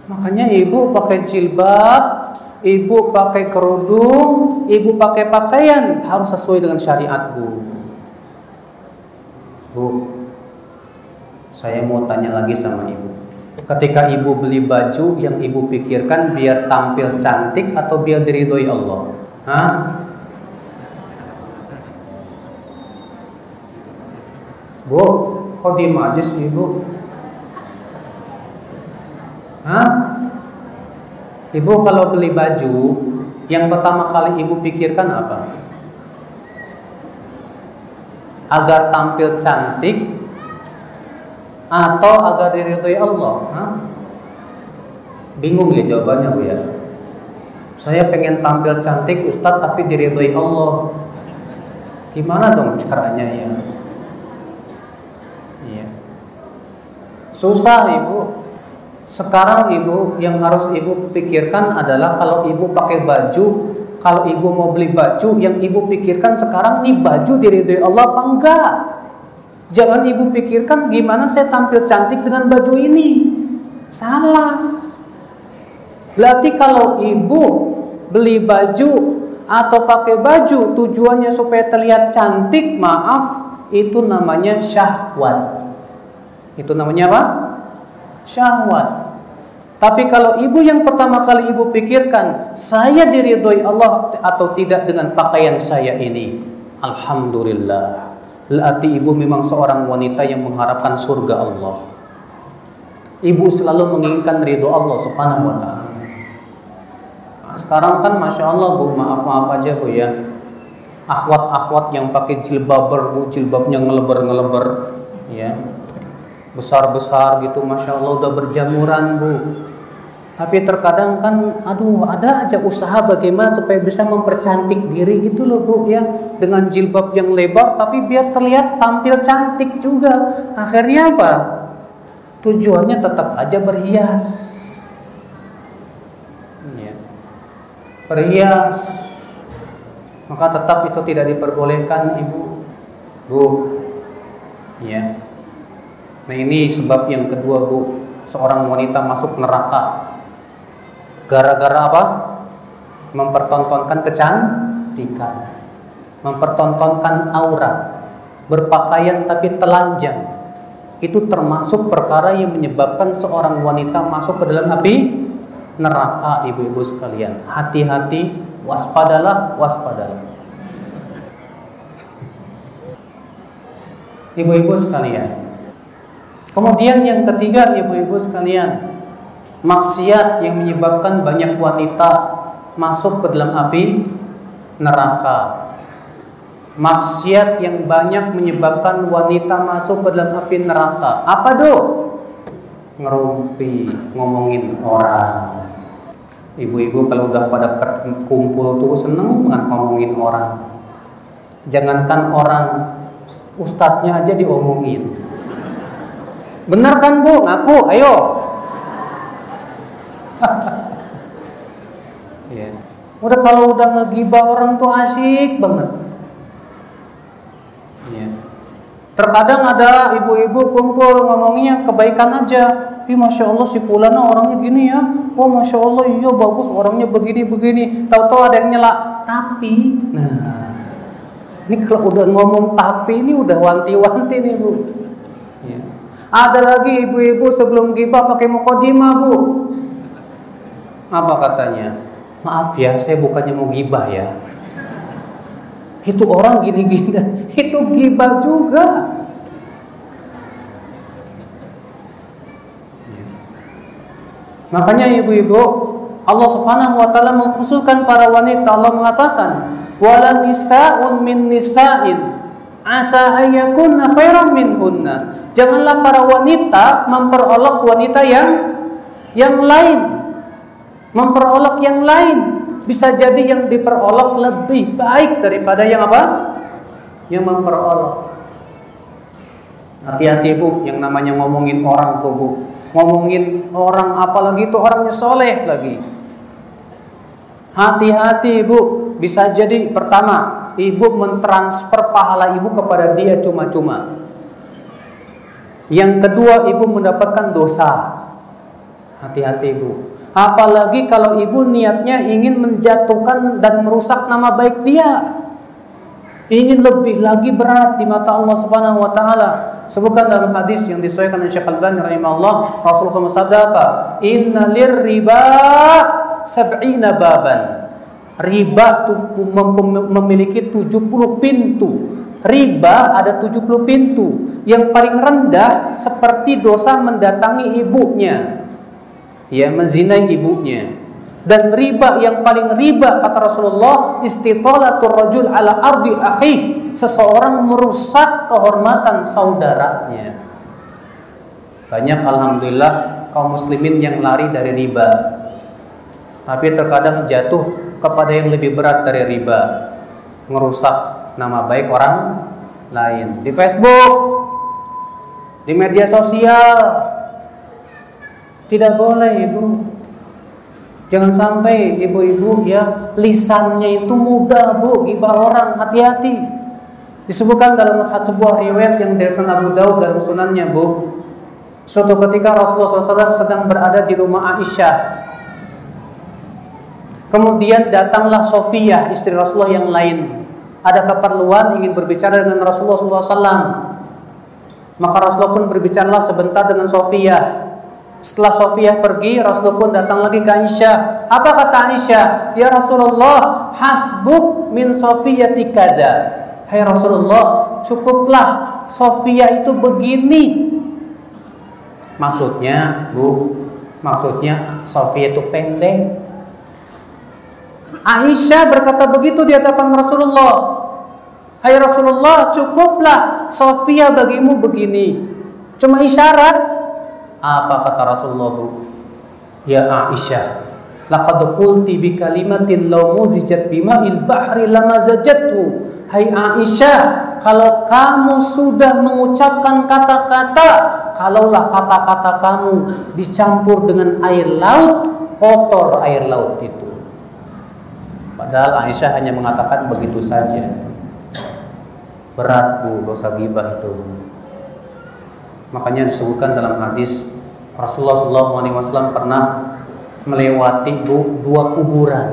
Makanya ibu pakai jilbab, ibu pakai kerudung, ibu pakai pakaian harus sesuai dengan syariat bu. Bu, saya mau tanya lagi sama ibu. Ketika ibu beli baju yang ibu pikirkan biar tampil cantik atau biar diridhoi Allah? Hah? Bu, kok diem aja sih ibu? Hah? Ibu kalau beli baju, yang pertama kali ibu pikirkan apa? Agar tampil cantik atau agar diridhoi Allah? Hah? Bingung ya jawabannya Bu ya. Saya pengen tampil cantik Ustadz tapi diridhoi Allah. Gimana dong caranya ya? Iya. Susah Ibu. Sekarang ibu yang harus ibu pikirkan adalah kalau ibu pakai baju, kalau ibu mau beli baju, yang ibu pikirkan sekarang nih baju diridhoi Allah apa enggak? Jangan ibu pikirkan gimana saya tampil cantik dengan baju ini. Salah. Berarti kalau ibu beli baju atau pakai baju tujuannya supaya terlihat cantik, maaf, itu namanya syahwat. Itu namanya apa? syahwat. Tapi kalau ibu yang pertama kali ibu pikirkan, saya diridhoi Allah atau tidak dengan pakaian saya ini, alhamdulillah. Berarti ibu memang seorang wanita yang mengharapkan surga Allah. Ibu selalu menginginkan ridho Allah Subhanahu wa taala. Sekarang kan masya Allah bu, maaf maaf aja bu ya. Akhwat-akhwat yang pakai jilbab bu, jilbabnya ngeleber-ngeleber, ya besar-besar gitu Masya Allah udah berjamuran Bu tapi terkadang kan aduh ada aja usaha bagaimana supaya bisa mempercantik diri gitu loh Bu ya. Dengan jilbab yang lebar tapi biar terlihat tampil cantik juga. Akhirnya apa? Tujuannya tetap aja berhias. Ya. berhias. Maka tetap itu tidak diperbolehkan Ibu. Bu. Ya Nah ini sebab yang kedua bu, seorang wanita masuk neraka. Gara-gara apa? Mempertontonkan kecantikan, mempertontonkan aura. berpakaian tapi telanjang itu termasuk perkara yang menyebabkan seorang wanita masuk ke dalam api neraka ibu-ibu sekalian. Hati-hati, waspadalah, waspadalah. Ibu-ibu sekalian. Kemudian yang ketiga ibu-ibu sekalian, maksiat yang menyebabkan banyak wanita masuk ke dalam api neraka maksiat yang banyak menyebabkan wanita masuk ke dalam api neraka. Apa do? Ngerumpi, ngomongin orang. Ibu-ibu kalau udah pada kumpul tuh seneng banget ngomongin orang. Jangankan orang, ustadznya aja diomongin. Benar kan bu? Ngaku, ayo. yeah. Udah kalau udah ngegibah orang tuh asik banget Terkadang ada ibu-ibu kumpul ngomongnya kebaikan aja. Ih masya Allah si fulana orangnya gini ya. Oh masya Allah iya bagus orangnya begini begini. Tahu-tahu ada yang nyela. Tapi, nah ini kalau udah ngomong tapi ini udah wanti-wanti nih bu. Ya. Ada lagi ibu-ibu sebelum gibah pakai mukodima bu. Apa katanya? Maaf ya, saya bukannya mau gibah ya. Itu orang gini-gini itu gibah juga. Makanya ibu-ibu Allah subhanahu wa ta'ala mengkhususkan para wanita. Allah mengatakan wala nisa'un min nisa'in asa ayyakunna khairan minhunna. Janganlah para wanita memperolok wanita yang yang lain memperolok yang lain bisa jadi yang diperolok lebih baik daripada yang apa? Yang memperolok. Hati-hati bu, yang namanya ngomongin orang tuh bu, ngomongin orang apalagi itu orangnya soleh lagi. Hati-hati bu, bisa jadi pertama ibu mentransfer pahala ibu kepada dia cuma-cuma. Yang kedua ibu mendapatkan dosa. Hati-hati bu. Apalagi kalau ibu niatnya ingin menjatuhkan dan merusak nama baik dia. Ingin lebih lagi berat di mata Allah Subhanahu wa taala. Sebutkan dalam hadis yang disahihkan oleh Syekh Al-Albani rahimahullah, Rasulullah SAW apa? Inna riba sab'ina baban. Riba memiliki 70 pintu. Riba ada 70 pintu. Yang paling rendah seperti dosa mendatangi ibunya ya menzinai ibunya. Dan riba yang paling riba kata Rasulullah istitolatul rajul ala ardi akhi seseorang merusak kehormatan saudaranya. Banyak alhamdulillah kaum muslimin yang lari dari riba. Tapi terkadang jatuh kepada yang lebih berat dari riba. Merusak nama baik orang lain. Di Facebook di media sosial tidak boleh ibu. Jangan sampai ibu-ibu ya lisannya itu mudah bu gibah orang hati-hati. Disebutkan dalam sebuah riwayat yang dari Abu Daud dalam sunannya bu. Suatu ketika Rasulullah SAW sedang berada di rumah Aisyah. Kemudian datanglah Sofia istri Rasulullah yang lain. Ada keperluan ingin berbicara dengan Rasulullah SAW. Maka Rasulullah pun berbicaralah sebentar dengan Sofia. Setelah Sofia pergi, Rasulullah pun datang lagi ke Aisyah. Apa kata Aisyah? Ya Rasulullah, hasbuk min Sofia tikada. Hai Rasulullah, cukuplah Sofia itu begini. Maksudnya, Bu, maksudnya Sofia itu pendek. Aisyah berkata begitu di hadapan Rasulullah. Hai Rasulullah, cukuplah Sofia bagimu begini. Cuma isyarat, apa kata Rasulullah bu? Ya Aisyah, laqad qulti bi kalimatin law muzijat bima'il bahri. Hai Aisyah, kalau kamu sudah mengucapkan kata-kata, kalaulah kata-kata kamu dicampur dengan air laut, kotor air laut itu. Padahal Aisyah hanya mengatakan begitu saja. Berat bu dosa gibah itu. Makanya disebutkan dalam hadis Rasulullah SAW pernah melewati dua kuburan.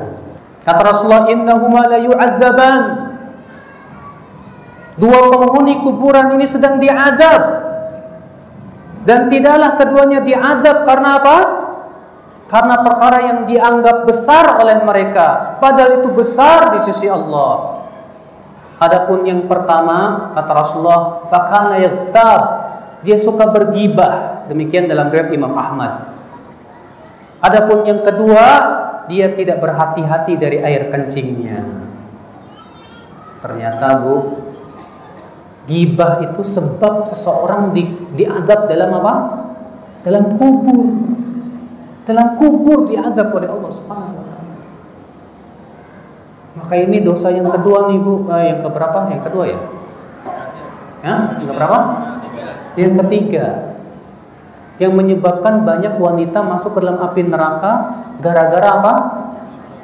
Kata Rasulullah, innahuma la yu'adzaban. Dua penghuni kuburan ini sedang diadab. Dan tidaklah keduanya diadab karena apa? Karena perkara yang dianggap besar oleh mereka, padahal itu besar di sisi Allah. Adapun yang pertama, kata Rasulullah, fakana yaktab, dia suka bergibah. Demikian dalam riwayat Imam Ahmad. Adapun yang kedua, dia tidak berhati-hati dari air kencingnya. Ternyata Bu, Gibah itu sebab seseorang di, diadab dalam apa? Dalam kubur. Dalam kubur diadab oleh Allah Subhanahu wa taala. Maka ini dosa yang kedua nih Bu, eh, yang keberapa? Yang kedua ya? Ya, yang keberapa? Yang ketiga. Yang menyebabkan banyak wanita masuk ke dalam api neraka gara-gara apa?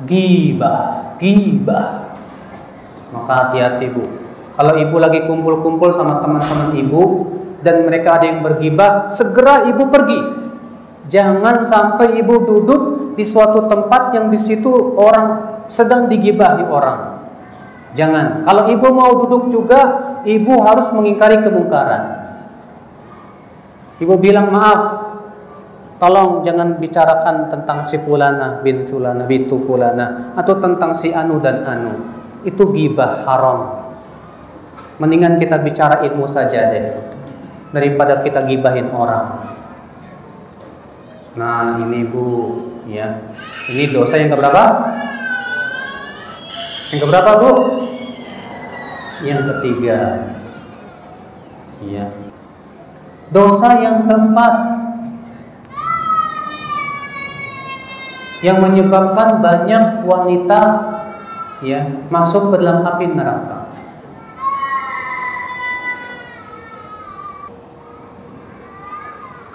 Gibah, gibah. Maka hati-hati Bu. Kalau ibu lagi kumpul-kumpul sama teman-teman ibu dan mereka ada yang bergibah, segera ibu pergi. Jangan sampai ibu duduk di suatu tempat yang di situ orang sedang digibahi orang. Jangan. Kalau ibu mau duduk juga, ibu harus mengingkari kemungkaran. Ibu bilang maaf, tolong jangan bicarakan tentang si fulana bin fulana bintu fulana atau tentang si anu dan anu. Itu gibah haram. Mendingan kita bicara ilmu saja deh daripada kita gibahin orang. Nah, ini Bu, ya. Ini dosa yang keberapa? Yang keberapa, Bu? Yang ketiga. Ya. Dosa yang keempat yang menyebabkan banyak wanita ya masuk ke dalam api neraka.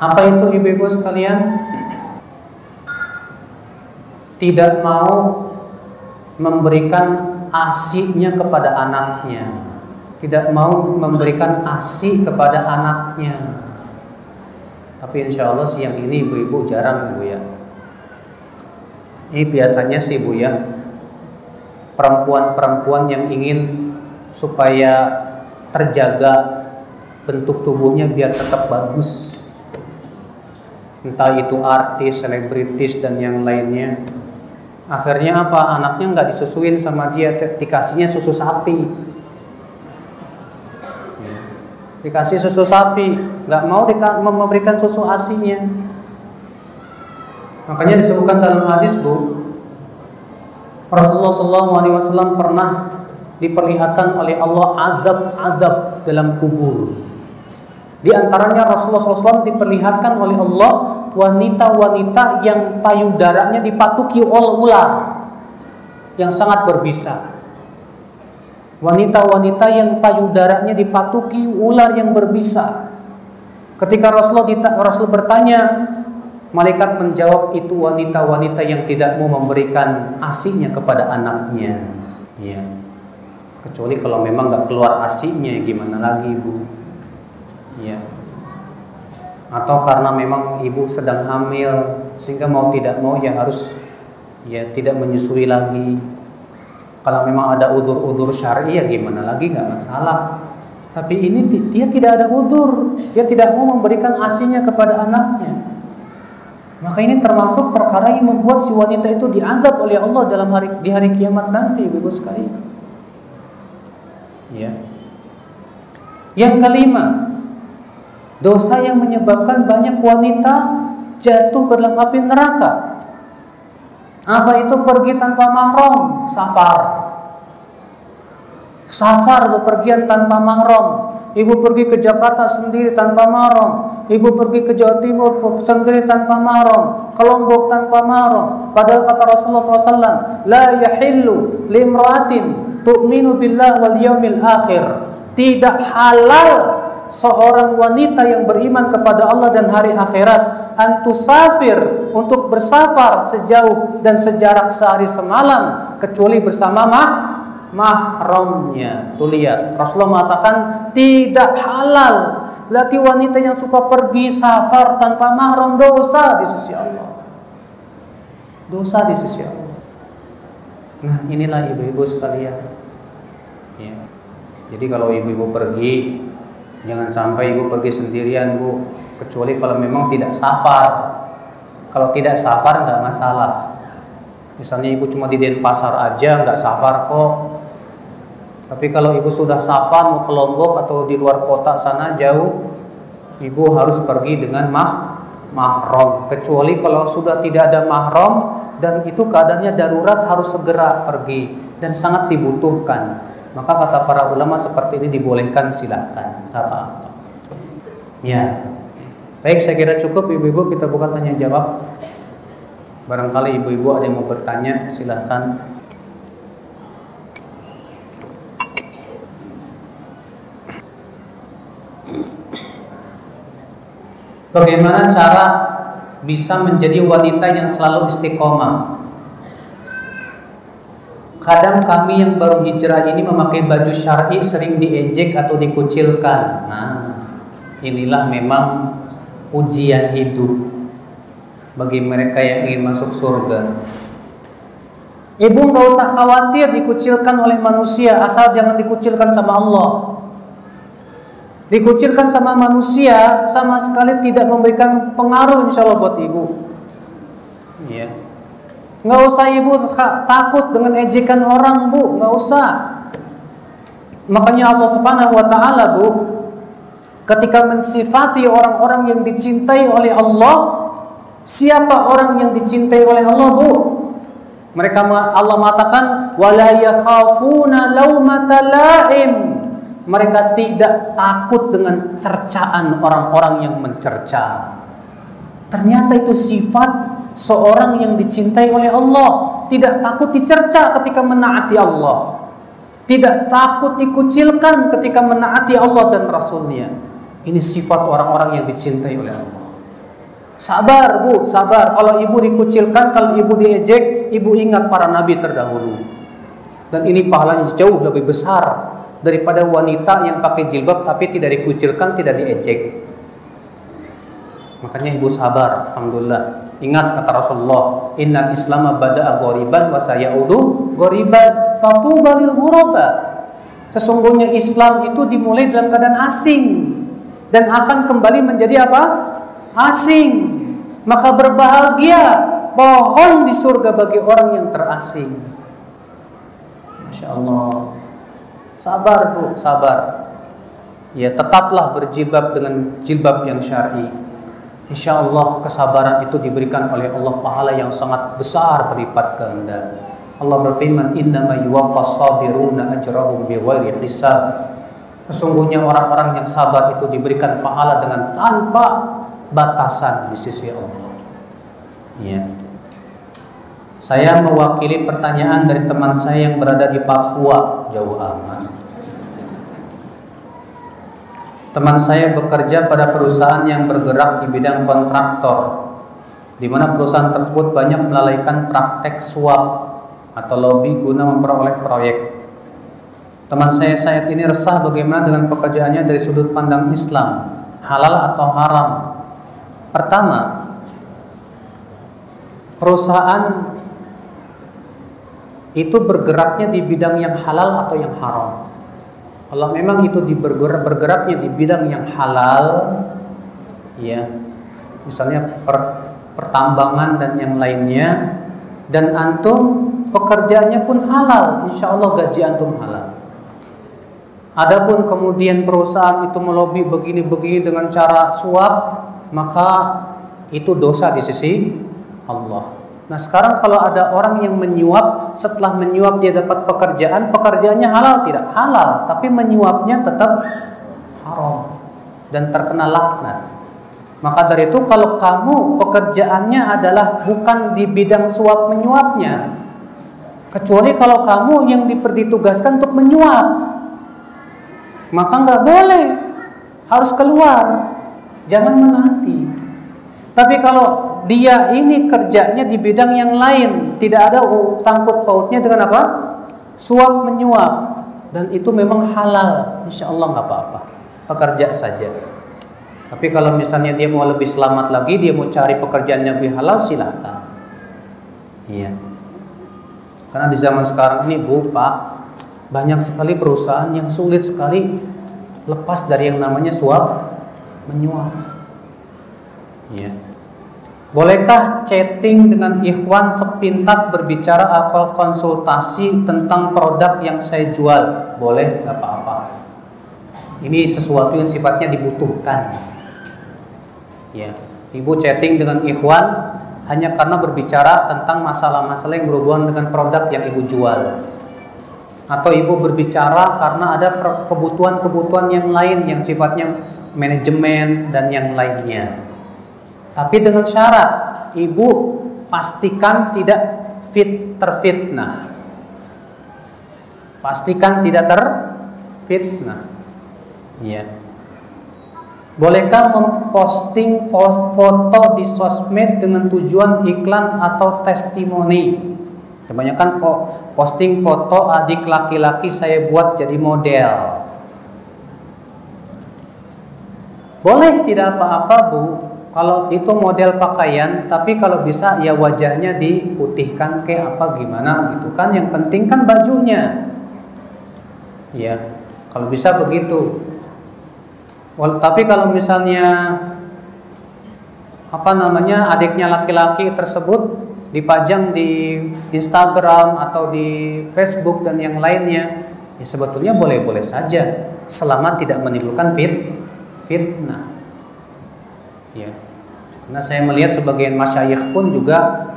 Apa itu ibu-ibu sekalian? Tidak mau memberikan asiknya kepada anaknya. Tidak mau memberikan asik kepada anaknya. Tapi insya Allah siang ini ibu-ibu jarang bu ya. Ini biasanya sih bu ya. Perempuan-perempuan yang ingin supaya terjaga bentuk tubuhnya biar tetap bagus entah itu artis, selebritis dan yang lainnya. Akhirnya apa? Anaknya nggak disusuin sama dia, dikasihnya susu sapi. Dikasih susu sapi, nggak mau memberikan susu asinya. Makanya disebutkan dalam hadis bu, Rasulullah SAW pernah diperlihatkan oleh Allah adab-adab dalam kubur. Di antaranya Rasulullah SAW diperlihatkan oleh Allah wanita-wanita yang payudaranya dipatuki oleh ular yang sangat berbisa. Wanita-wanita yang payudaranya dipatuki ular yang berbisa. Ketika Rasulullah Rasul bertanya, malaikat menjawab itu wanita-wanita yang tidak mau memberikan asinya kepada anaknya. Ya. Kecuali kalau memang nggak keluar asinya, gimana lagi, Bu? ya atau karena memang ibu sedang hamil sehingga mau tidak mau ya harus ya tidak menyusui lagi kalau memang ada udur-udur syar'i ya gimana lagi? Nggak masalah. Tapi ini dia tidak ada udur. Dia tidak mau memberikan asinya kepada anaknya. Maka ini termasuk perkara yang membuat si wanita itu dianggap oleh Allah dalam hari di hari kiamat nanti ibu sekali ya. Yang kelima Dosa yang menyebabkan banyak wanita jatuh ke dalam api neraka. Apa itu pergi tanpa mahram? Safar. Safar bepergian tanpa mahram. Ibu pergi ke Jakarta sendiri tanpa mahram. Ibu pergi ke Jawa Timur sendiri tanpa mahram. Ke Lombok tanpa mahram. Padahal kata Rasulullah SAW, La yahillu limratin tu'minu billah wal yaumil akhir. Tidak halal seorang wanita yang beriman kepada Allah dan hari akhirat antusafir untuk bersafar sejauh dan sejarak sehari semalam kecuali bersama mah mahramnya. Tuh lihat, Rasulullah mengatakan tidak halal laki wanita yang suka pergi safar tanpa mahram dosa di sisi Allah. Dosa di sisi Allah. Nah, inilah ibu-ibu sekalian. Ya Jadi kalau ibu-ibu pergi, jangan sampai ibu pergi sendirian bu, kecuali kalau memang tidak safar. Kalau tidak safar nggak masalah. Misalnya ibu cuma di Denpasar aja nggak safar kok. Tapi kalau ibu sudah safar mau ke Lombok atau di luar kota sana jauh, ibu harus pergi dengan mah mahram. Kecuali kalau sudah tidak ada mahram dan itu keadaannya darurat harus segera pergi dan sangat dibutuhkan. Maka kata para ulama seperti ini dibolehkan silahkan. Ya. Baik, saya kira cukup ibu-ibu kita buka tanya jawab. Barangkali ibu-ibu ada yang mau bertanya, silahkan. Bagaimana cara bisa menjadi wanita yang selalu istiqomah? Kadang kami yang baru hijrah ini memakai baju syar'i sering diejek atau dikucilkan. Nah, inilah memang ujian hidup bagi mereka yang ingin masuk surga. Ibu nggak usah khawatir dikucilkan oleh manusia asal jangan dikucilkan sama Allah. Dikucilkan sama manusia sama sekali tidak memberikan pengaruh insya Allah buat ibu. Iya. Nggak usah ibu takut dengan ejekan orang bu, nggak usah. Makanya Allah Subhanahu Wa Taala bu, ketika mensifati orang-orang yang dicintai oleh Allah, Siapa orang yang dicintai oleh Allah, Bu? Mereka Allah mengatakan wala yakhafuna laumata laim. Mereka tidak takut dengan cercaan orang-orang yang mencerca. Ternyata itu sifat seorang yang dicintai oleh Allah, tidak takut dicerca ketika menaati Allah. Tidak takut dikucilkan ketika menaati Allah dan Rasulnya. Ini sifat orang-orang yang dicintai oleh Allah. Sabar bu, sabar. Kalau ibu dikucilkan, kalau ibu diejek, ibu ingat para nabi terdahulu. Dan ini pahalanya jauh lebih besar daripada wanita yang pakai jilbab tapi tidak dikucilkan, tidak diejek. Makanya ibu sabar, alhamdulillah. Ingat kata Rasulullah, Inna Islam bada'a ghoriban wa sayaudu ghoriban fatuba lil ghuraba. Sesungguhnya Islam itu dimulai dalam keadaan asing dan akan kembali menjadi apa? asing. Maka berbahagia pohon di surga bagi orang yang terasing. Masya Allah. Sabar bu, sabar. Ya tetaplah berjilbab dengan jilbab yang syar'i. Insya Allah kesabaran itu diberikan oleh Allah pahala yang sangat besar berlipat ganda. Allah berfirman, Innama yuwaffas sabiruna ajrahum biwairi hisab. Sesungguhnya orang-orang yang sabar itu diberikan pahala dengan tanpa batasan di sisi Allah. Ya. Saya mewakili pertanyaan dari teman saya yang berada di Papua, jauh amat. Teman saya bekerja pada perusahaan yang bergerak di bidang kontraktor, di mana perusahaan tersebut banyak melalaikan praktek suap atau lobby guna memperoleh proyek. Teman saya saat ini resah bagaimana dengan pekerjaannya dari sudut pandang Islam, halal atau haram, Pertama, perusahaan itu bergeraknya di bidang yang halal atau yang haram. Kalau memang itu bergerak, bergeraknya di bidang yang halal, ya, misalnya per, pertambangan dan yang lainnya, dan antum pekerjaannya pun halal, insya Allah gaji antum halal. Adapun kemudian perusahaan itu melobi begini-begini dengan cara suap, maka itu dosa di sisi Allah. Nah sekarang kalau ada orang yang menyuap setelah menyuap dia dapat pekerjaan pekerjaannya halal tidak halal tapi menyuapnya tetap haram dan terkena laknat. Maka dari itu kalau kamu pekerjaannya adalah bukan di bidang suap menyuapnya kecuali kalau kamu yang ditugaskan untuk menyuap maka nggak boleh harus keluar jangan menaati. Tapi kalau dia ini kerjanya di bidang yang lain, tidak ada sangkut pautnya dengan apa? Suap menyuap dan itu memang halal, insya Allah nggak apa-apa, pekerja saja. Tapi kalau misalnya dia mau lebih selamat lagi, dia mau cari pekerjaan yang lebih halal, silahkan. Iya. Karena di zaman sekarang ini bu, pak, Banyak sekali perusahaan yang sulit sekali lepas dari yang namanya suap menyuap. Ya. Bolehkah chatting dengan ikhwan sepintas berbicara atau konsultasi tentang produk yang saya jual? Boleh, nggak apa-apa. Ini sesuatu yang sifatnya dibutuhkan. Ya, ibu chatting dengan ikhwan hanya karena berbicara tentang masalah-masalah yang berhubungan dengan produk yang ibu jual. Atau ibu berbicara karena ada kebutuhan-kebutuhan yang lain yang sifatnya manajemen dan yang lainnya. Tapi dengan syarat ibu pastikan tidak fit terfitnah. Pastikan tidak terfitnah. Ya. Bolehkah memposting foto di sosmed dengan tujuan iklan atau testimoni? Kebanyakan posting foto adik laki-laki saya buat jadi model. Boleh tidak apa-apa bu, kalau itu model pakaian, tapi kalau bisa ya wajahnya diputihkan kayak apa gimana gitu kan. Yang penting kan bajunya. Ya, kalau bisa begitu. Tapi kalau misalnya apa namanya adiknya laki-laki tersebut dipajang di Instagram atau di Facebook dan yang lainnya, ya sebetulnya boleh-boleh saja selama tidak menimbulkan fit fitnah. Ya. Karena saya melihat sebagian masyayikh pun juga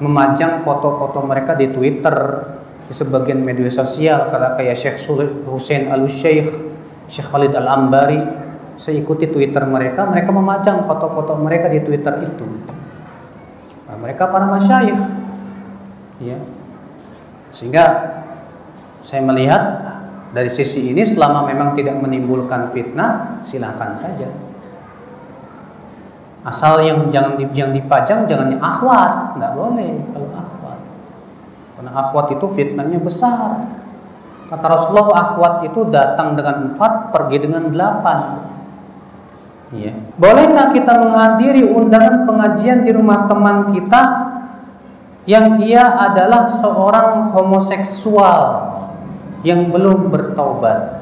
memajang foto-foto mereka di Twitter, di sebagian media sosial, kayak Syekh Hussein Al Syekh, Khalid Al Ambari, saya ikuti Twitter mereka, mereka memajang foto-foto mereka di Twitter itu. Nah, mereka para masyayikh, ya. Sehingga saya melihat dari sisi ini selama memang tidak menimbulkan fitnah, silakan saja. Asal yang jangan yang dipajang jangan yang akhwat, nggak boleh kalau akhwat. Karena akhwat itu fitnahnya besar. Kata Rasulullah akhwat itu datang dengan empat, pergi dengan delapan. Ya. Bolehkah kita menghadiri undangan pengajian di rumah teman kita yang ia adalah seorang homoseksual yang belum bertaubat?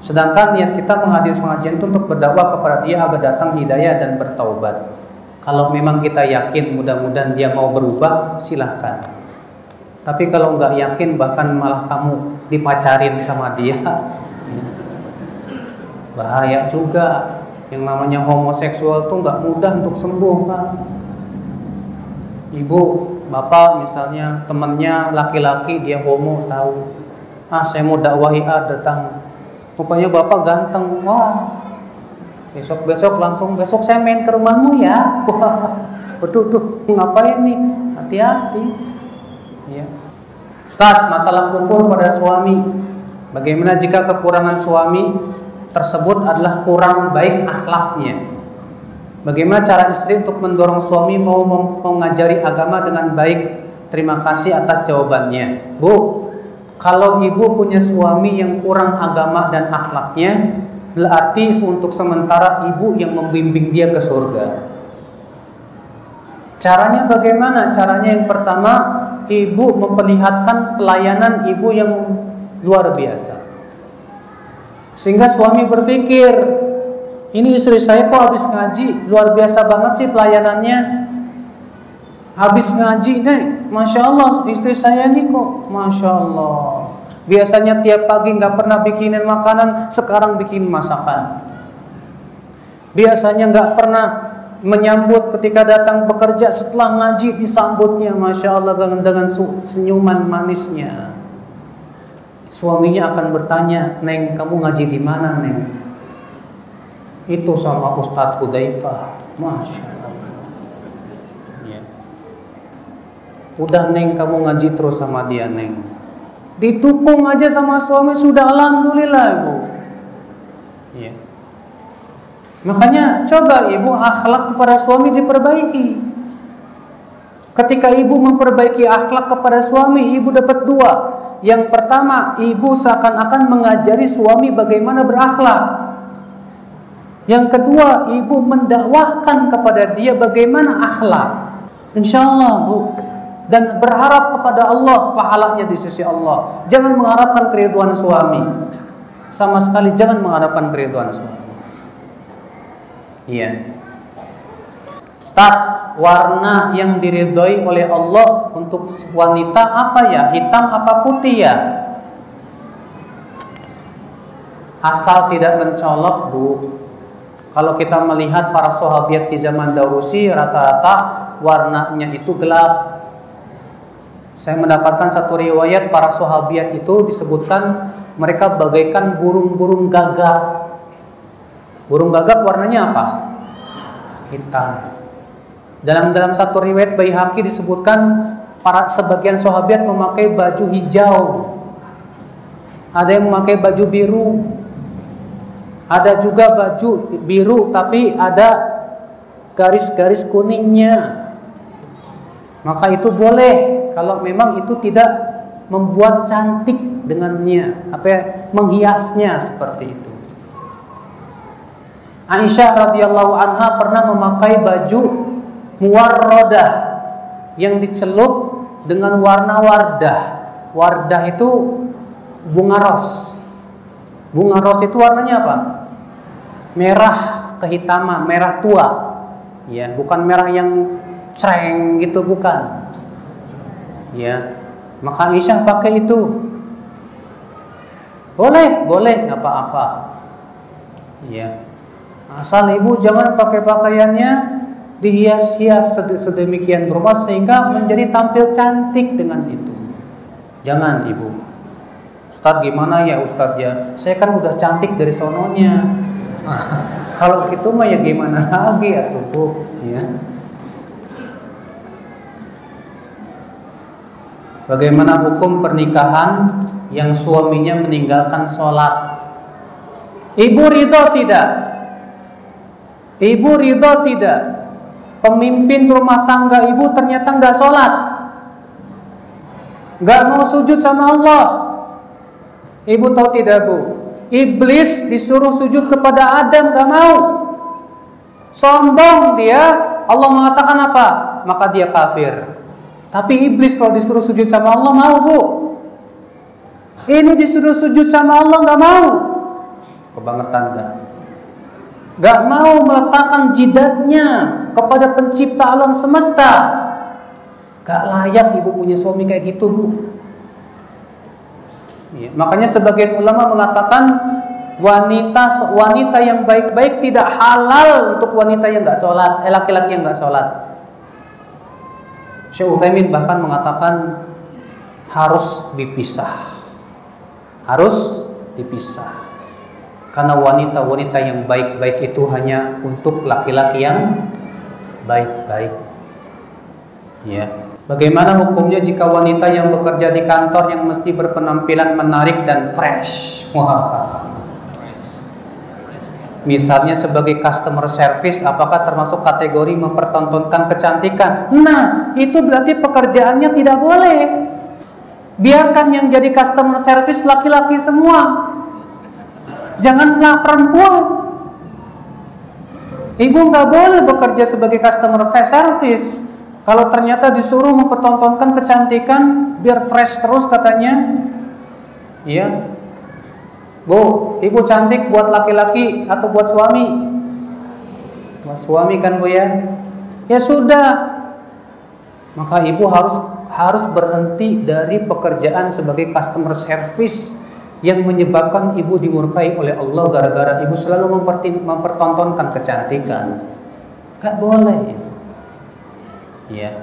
Sedangkan niat kita menghadiri pengajian itu untuk berdakwah kepada dia agar datang hidayah dan bertaubat. Kalau memang kita yakin mudah-mudahan dia mau berubah, silahkan. Tapi kalau nggak yakin bahkan malah kamu dipacarin sama dia, bahaya juga. Yang namanya homoseksual tuh nggak mudah untuk sembuh, Pak. Ibu, bapak misalnya temannya laki-laki dia homo tahu, ah saya mau dakwahi ah datang Rupanya bapak ganteng. Wah, besok-besok langsung besok saya main ke rumahmu ya. Wah, betul tuh ngapain nih? Hati-hati. Ya. Ustaz, masalah kufur pada suami. Bagaimana jika kekurangan suami tersebut adalah kurang baik akhlaknya? Bagaimana cara istri untuk mendorong suami mau mengajari agama dengan baik? Terima kasih atas jawabannya. Bu, kalau ibu punya suami yang kurang agama dan akhlaknya, berarti untuk sementara ibu yang membimbing dia ke surga. Caranya bagaimana? Caranya yang pertama, ibu memperlihatkan pelayanan ibu yang luar biasa. Sehingga suami berpikir, ini istri saya kok habis ngaji, luar biasa banget sih pelayanannya. Habis ngaji nih, masya Allah istri saya nih kok, masya Allah. Biasanya tiap pagi nggak pernah bikinin makanan, sekarang bikin masakan. Biasanya nggak pernah menyambut ketika datang bekerja setelah ngaji disambutnya, masya Allah dengan, dengan senyuman manisnya. Suaminya akan bertanya, Neng kamu ngaji di mana Neng? Itu sama Ustadz Hudzaifah, masya Allah. Udah neng kamu ngaji terus sama dia neng. Didukung aja sama suami sudah alhamdulillah ibu. Iya. Makanya coba ibu akhlak kepada suami diperbaiki. Ketika ibu memperbaiki akhlak kepada suami, ibu dapat dua. Yang pertama, ibu seakan-akan mengajari suami bagaimana berakhlak. Yang kedua, ibu mendakwahkan kepada dia bagaimana akhlak. Insya Allah, bu, dan berharap kepada Allah pahalanya di sisi Allah. Jangan mengharapkan keriduan suami. Sama sekali jangan mengharapkan keriduan suami. Iya. Ustaz, warna yang diridhoi oleh Allah untuk wanita apa ya? Hitam apa putih ya? Asal tidak mencolok, Bu. Kalau kita melihat para sahabat di zaman Dausi rata-rata warnanya itu gelap. Saya mendapatkan satu riwayat para sahabat itu disebutkan mereka bagaikan burung-burung gagak. Burung gagak warnanya apa? Hitam. Dalam dalam satu riwayat Baihaqi disebutkan para sebagian sahabat memakai baju hijau. Ada yang memakai baju biru. Ada juga baju biru tapi ada garis-garis kuningnya. Maka itu boleh kalau memang itu tidak membuat cantik dengannya, apa ya, menghiasnya seperti itu. Aisyah radhiyallahu anha pernah memakai baju muwarrodah yang dicelup dengan warna wardah. Wardah itu bunga ros. Bunga ros itu warnanya apa? Merah kehitaman, merah tua. Ya, bukan merah yang cereng gitu bukan. Ya. Maka Aisyah pakai itu. Boleh, boleh, nggak apa-apa. Ya. Asal ibu jangan pakai pakaiannya dihias-hias sedemikian rupa sehingga menjadi tampil cantik dengan itu. Jangan ibu. Ustadz gimana ya Ustadz ya? Saya kan udah cantik dari sononya. kalau gitu mah ya gimana lagi ya tubuh ya. Bagaimana hukum pernikahan yang suaminya meninggalkan sholat? Ibu ridho tidak? Ibu ridho tidak? pemimpin rumah tangga ibu ternyata nggak sholat, nggak mau sujud sama Allah. Ibu tahu tidak bu? Iblis disuruh sujud kepada Adam nggak mau. Sombong dia. Allah mengatakan apa? Maka dia kafir. Tapi iblis kalau disuruh sujud sama Allah mau bu. Ini disuruh sujud sama Allah nggak mau. Kebangetan dah gak mau meletakkan jidatnya kepada pencipta alam semesta. Gak layak ibu punya suami kayak gitu bu. Ya, makanya sebagian ulama mengatakan wanita wanita yang baik-baik tidak halal untuk wanita yang gak sholat, eh laki-laki yang gak sholat. Syekh Utsaimin bahkan mengatakan harus dipisah, harus dipisah. Karena wanita-wanita yang baik-baik itu hanya untuk laki-laki yang baik-baik. Ya. Bagaimana hukumnya jika wanita yang bekerja di kantor yang mesti berpenampilan menarik dan fresh? Wah. Misalnya sebagai customer service, apakah termasuk kategori mempertontonkan kecantikan? Nah, itu berarti pekerjaannya tidak boleh. Biarkan yang jadi customer service laki-laki semua. Janganlah perempuan. Ibu nggak boleh bekerja sebagai customer service. Kalau ternyata disuruh mempertontonkan kecantikan biar fresh terus katanya. Iya. Bu, ibu cantik buat laki-laki atau buat suami? Buat suami kan Bu ya? Ya sudah. Maka ibu harus harus berhenti dari pekerjaan sebagai customer service yang menyebabkan ibu dimurkai oleh Allah gara-gara ibu selalu mempertontonkan kecantikan. Gak boleh. Ya.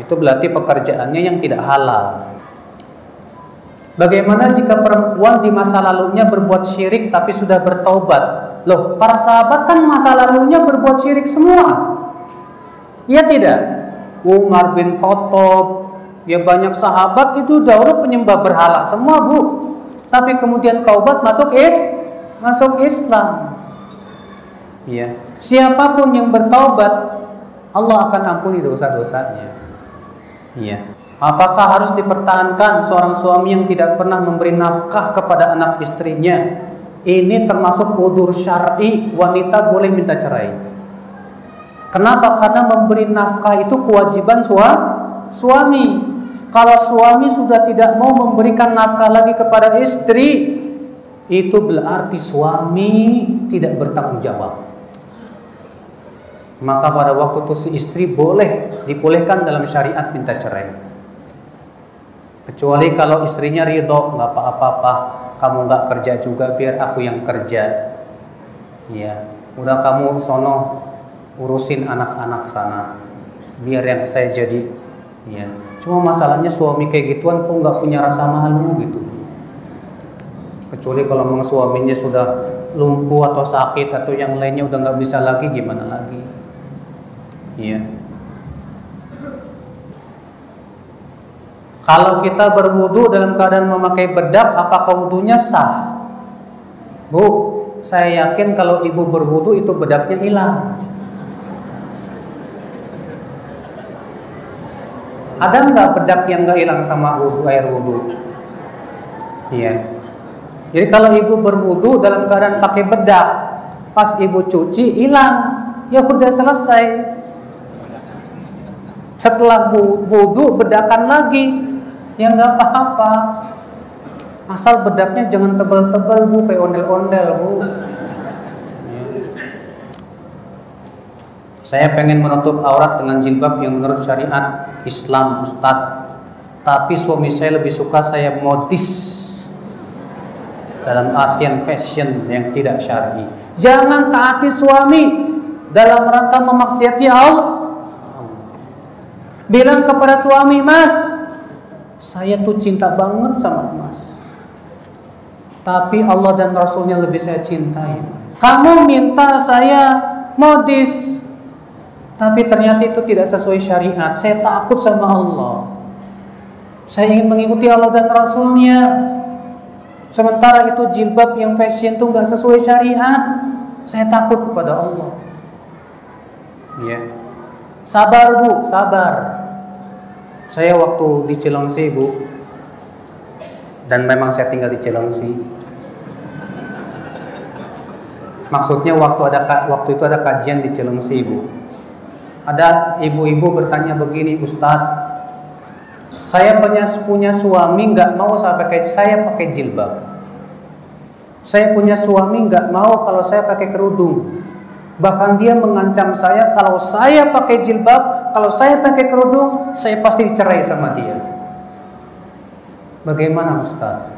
Itu berarti pekerjaannya yang tidak halal. Bagaimana jika perempuan di masa lalunya berbuat syirik tapi sudah bertaubat? Loh, para sahabat kan masa lalunya berbuat syirik semua. Ya tidak? Umar bin Khattab, ya banyak sahabat itu dahulu penyembah berhala semua, Bu tapi kemudian taubat masuk is masuk Islam. Ya. Siapa pun yang bertaubat, Allah akan ampuni dosa-dosanya. Ya. Apakah harus dipertahankan seorang suami yang tidak pernah memberi nafkah kepada anak istrinya? Ini termasuk udur syar'i, wanita boleh minta cerai. Kenapa? Karena memberi nafkah itu kewajiban Suami. Kalau suami sudah tidak mau memberikan nafkah lagi kepada istri, itu berarti suami tidak bertanggung jawab. Maka pada waktu itu si istri boleh dibolehkan dalam syariat minta cerai. Kecuali kalau istrinya ridho, nggak apa-apa, kamu nggak kerja juga, biar aku yang kerja. Ya, udah kamu sono urusin anak-anak sana, biar yang saya jadi. Ya, cuma masalahnya suami kayak gituan kok nggak punya rasa malu gitu. Kecuali kalau memang suaminya sudah lumpuh atau sakit atau yang lainnya udah nggak bisa lagi, gimana lagi? Ya. Kalau kita berwudu dalam keadaan memakai bedak, apakah wudhunya sah? Bu, saya yakin kalau ibu berwudu itu bedaknya hilang. Ada nggak bedak yang nggak hilang sama wudhu air wudhu? Iya. Jadi kalau ibu berwudhu dalam keadaan pakai bedak, pas ibu cuci hilang, ya udah selesai. Setelah wudhu bedakan lagi, ya nggak apa-apa. Asal bedaknya jangan tebal-tebal bu, kayak ondel-ondel bu. Saya pengen menutup aurat dengan jilbab yang menurut syariat Islam Ustadz Tapi suami saya lebih suka saya modis Dalam artian fashion yang tidak syar'i Jangan taati suami Dalam rangka memaksiati Allah Bilang kepada suami Mas Saya tuh cinta banget sama Mas Tapi Allah dan Rasulnya lebih saya cintai Kamu minta saya modis tapi ternyata itu tidak sesuai syariat. Saya takut sama Allah. Saya ingin mengikuti Allah dan Rasulnya. Sementara itu jilbab yang fashion itu nggak sesuai syariat. Saya takut kepada Allah. Ya. Sabar bu, sabar. Saya waktu di Cilengsi bu, dan memang saya tinggal di Cilengsi. Maksudnya waktu ada waktu itu ada kajian di Cilengsi bu ada ibu-ibu bertanya begini, Ustadz, saya punya punya suami nggak mau saya pakai saya pakai jilbab. Saya punya suami nggak mau kalau saya pakai kerudung. Bahkan dia mengancam saya kalau saya pakai jilbab, kalau saya pakai kerudung, saya pasti cerai sama dia. Bagaimana Ustadz?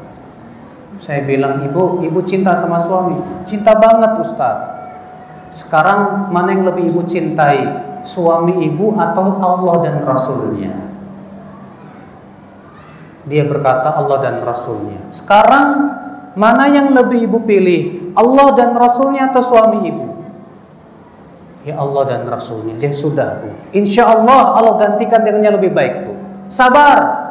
Saya bilang, ibu, ibu cinta sama suami. Cinta banget Ustadz. Sekarang mana yang lebih ibu cintai? suami ibu atau Allah dan Rasulnya? Dia berkata Allah dan Rasulnya. Sekarang mana yang lebih ibu pilih? Allah dan Rasulnya atau suami ibu? Ya Allah dan Rasulnya. Ya sudah bu. Insya Allah Allah gantikan dengan yang lebih baik bu. Sabar.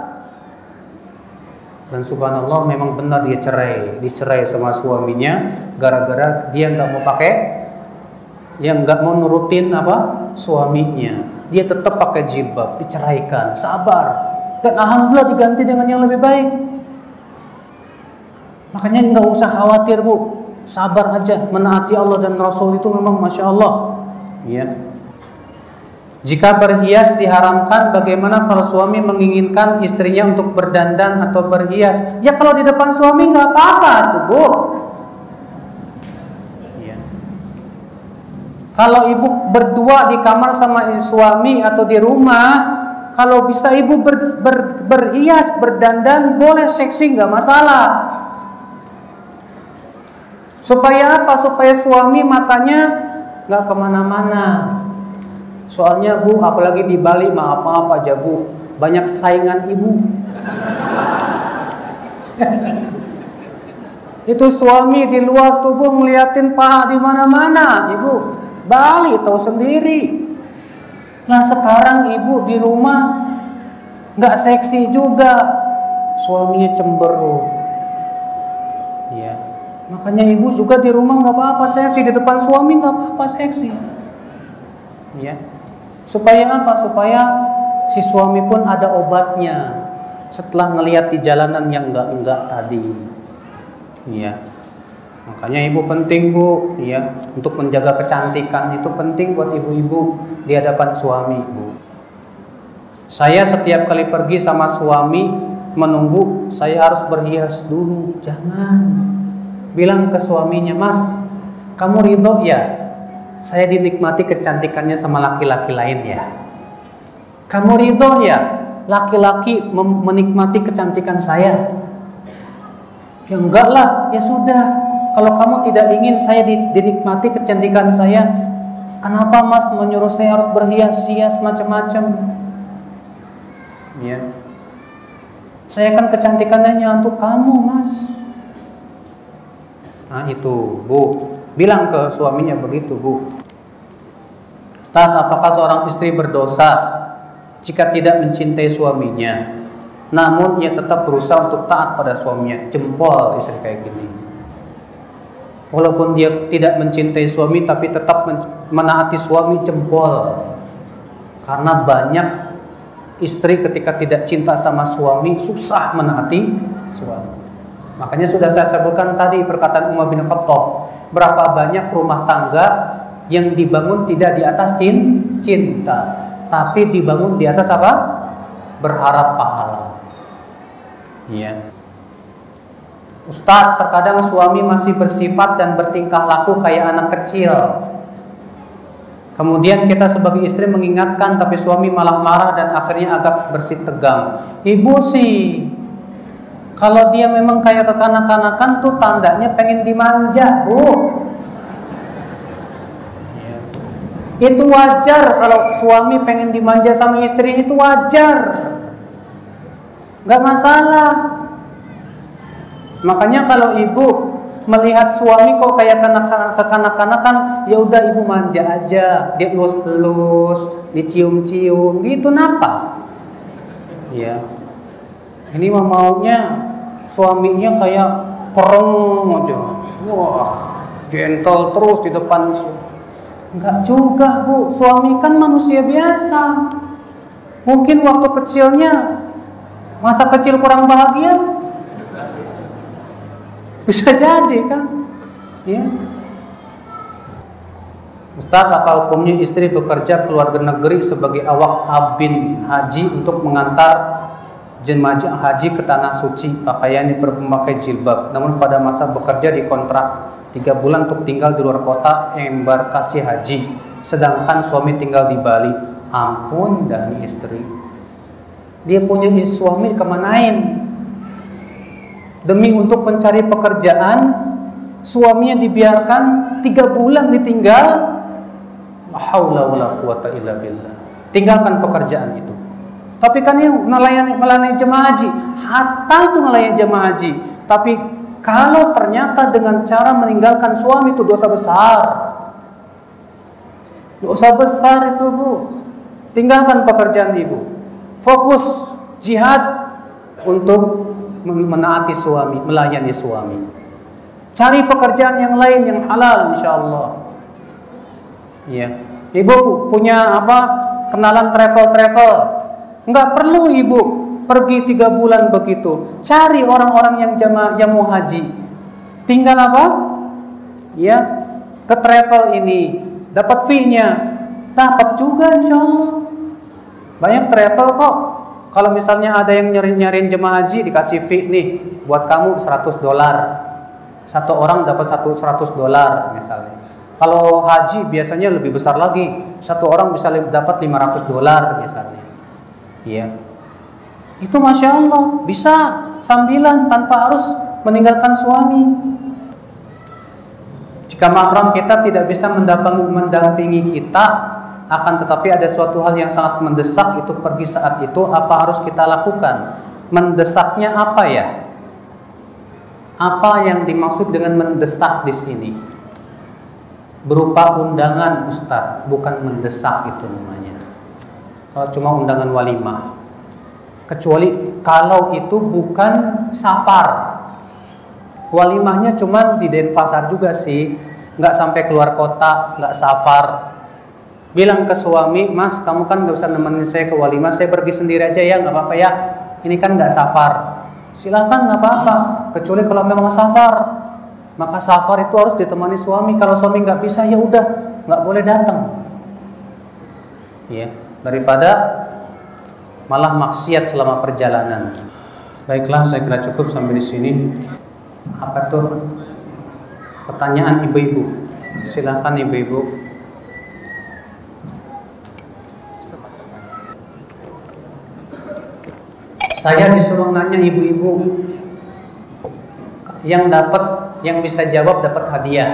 Dan subhanallah memang benar dia cerai, dicerai sama suaminya gara-gara dia nggak mau pakai yang nggak mau nurutin apa suaminya dia tetap pakai jilbab diceraikan sabar dan alhamdulillah diganti dengan yang lebih baik makanya nggak usah khawatir bu sabar aja menaati Allah dan Rasul itu memang masya Allah ya jika berhias diharamkan bagaimana kalau suami menginginkan istrinya untuk berdandan atau berhias ya kalau di depan suami nggak apa-apa tuh bu Kalau ibu berdua di kamar sama suami atau di rumah, kalau bisa ibu ber, ber, berhias, berdandan, boleh seksi nggak masalah. Supaya apa? Supaya suami matanya nggak ke mana-mana. Soalnya bu, apalagi di Bali maaf maaf aja bu, banyak saingan ibu. Itu suami di luar tubuh ngeliatin paha di mana-mana, ibu. Bali tahu sendiri. Nah sekarang ibu di rumah nggak seksi juga, suaminya cemberut. Ya, makanya ibu juga di rumah nggak apa-apa seksi di depan suami nggak apa-apa seksi. Ya, supaya apa? Supaya si suami pun ada obatnya setelah ngelihat di jalanan yang enggak-enggak tadi. Ya. Makanya ibu penting bu, ya untuk menjaga kecantikan itu penting buat ibu-ibu di hadapan suami bu. Saya setiap kali pergi sama suami menunggu, saya harus berhias dulu. Jangan. Bilang ke suaminya, Mas, kamu ridho ya? Saya dinikmati kecantikannya sama laki-laki lain ya. Kamu ridho ya? Laki-laki menikmati kecantikan saya. Ya enggak lah, ya sudah. Kalau kamu tidak ingin saya dinikmati kecantikan saya, kenapa Mas menyuruh saya harus berhias-hias macam-macam? ya saya kan kecantikannya untuk kamu mas nah itu bu. Bilang ke suaminya begitu bu. Ustaz apakah seorang istri berdosa jika tidak mencintai suaminya? Namun ia tetap berusaha untuk taat pada suaminya. Jempol istri kayak gini. Walaupun dia tidak mencintai suami tapi tetap menaati suami jempol. Karena banyak istri ketika tidak cinta sama suami susah menaati suami. Makanya sudah saya sebutkan tadi perkataan Umar bin Khattab, berapa banyak rumah tangga yang dibangun tidak di atas cinta, tapi dibangun di atas apa? Berharap pahala. Iya. Ustadz, terkadang suami masih bersifat dan bertingkah laku kayak anak kecil Kemudian kita sebagai istri mengingatkan tapi suami malah marah dan akhirnya agak bersih tegang. Ibu sih kalau dia memang kayak kekanak-kanakan tuh tandanya pengen dimanja, Bu. Iya. Itu wajar kalau suami pengen dimanja sama istri itu wajar. Gak masalah. Makanya kalau ibu melihat suami kok kayak kekanak-kanakan, ya udah ibu manja aja, dia elus-elus, dicium-cium, gitu napa? Ya. Ini mah maunya suaminya kayak kereng aja. Wah, gentle terus di depan Enggak juga, Bu. Suami kan manusia biasa. Mungkin waktu kecilnya masa kecil kurang bahagia, bisa jadi kan? Ya. Ustaz, apa hukumnya istri bekerja keluar negeri sebagai awak kabin haji untuk mengantar jemaah haji ke tanah suci pakaian berpemakai jilbab. Namun pada masa bekerja di kontrak tiga bulan untuk tinggal di luar kota embarkasi haji. Sedangkan suami tinggal di Bali. Ampun dan istri. Dia punya suami kemanain demi untuk mencari pekerjaan suaminya dibiarkan tiga bulan ditinggal. Quwata illa billah. Tinggalkan pekerjaan itu tapi kan ini melayani melayani jemaah haji hatta itu melayani jemaah haji tapi kalau ternyata dengan cara meninggalkan suami itu dosa besar dosa besar itu bu tinggalkan pekerjaan ibu fokus jihad untuk menaati suami, melayani suami. Cari pekerjaan yang lain yang halal insya Allah. Iya. Ibu punya apa? Kenalan travel-travel. Enggak perlu ibu pergi tiga bulan begitu. Cari orang-orang yang jamaah jamu haji. Tinggal apa? Ya, ke travel ini dapat fee-nya. Dapat juga insya Allah. Banyak travel kok kalau misalnya ada yang nyari-nyariin jemaah haji dikasih fee nih buat kamu 100 dolar. Satu orang dapat satu 100 dolar misalnya. Kalau haji biasanya lebih besar lagi. Satu orang bisa dapat 500 dolar misalnya. Iya. Itu Masya Allah bisa sambilan tanpa harus meninggalkan suami. Jika mahram kita tidak bisa mendampingi kita, akan tetapi ada suatu hal yang sangat mendesak itu pergi saat itu apa harus kita lakukan mendesaknya apa ya apa yang dimaksud dengan mendesak di sini berupa undangan ustadz bukan mendesak itu namanya cuma undangan walimah kecuali kalau itu bukan safar walimahnya cuma di Denpasar juga sih nggak sampai keluar kota nggak safar bilang ke suami, Mas, kamu kan nggak usah nemenin saya ke walimah, saya pergi sendiri aja ya, nggak apa-apa ya. Ini kan nggak safar. Silakan nggak apa-apa, kecuali kalau memang safar. Maka safar itu harus ditemani suami. Kalau suami nggak bisa, ya udah, nggak boleh datang. Ya, daripada malah maksiat selama perjalanan. Baiklah, saya kira cukup sampai di sini. Apa tuh pertanyaan ibu-ibu? Silakan ibu-ibu. Saya disuruh nanya ibu-ibu yang dapat yang bisa jawab dapat hadiah.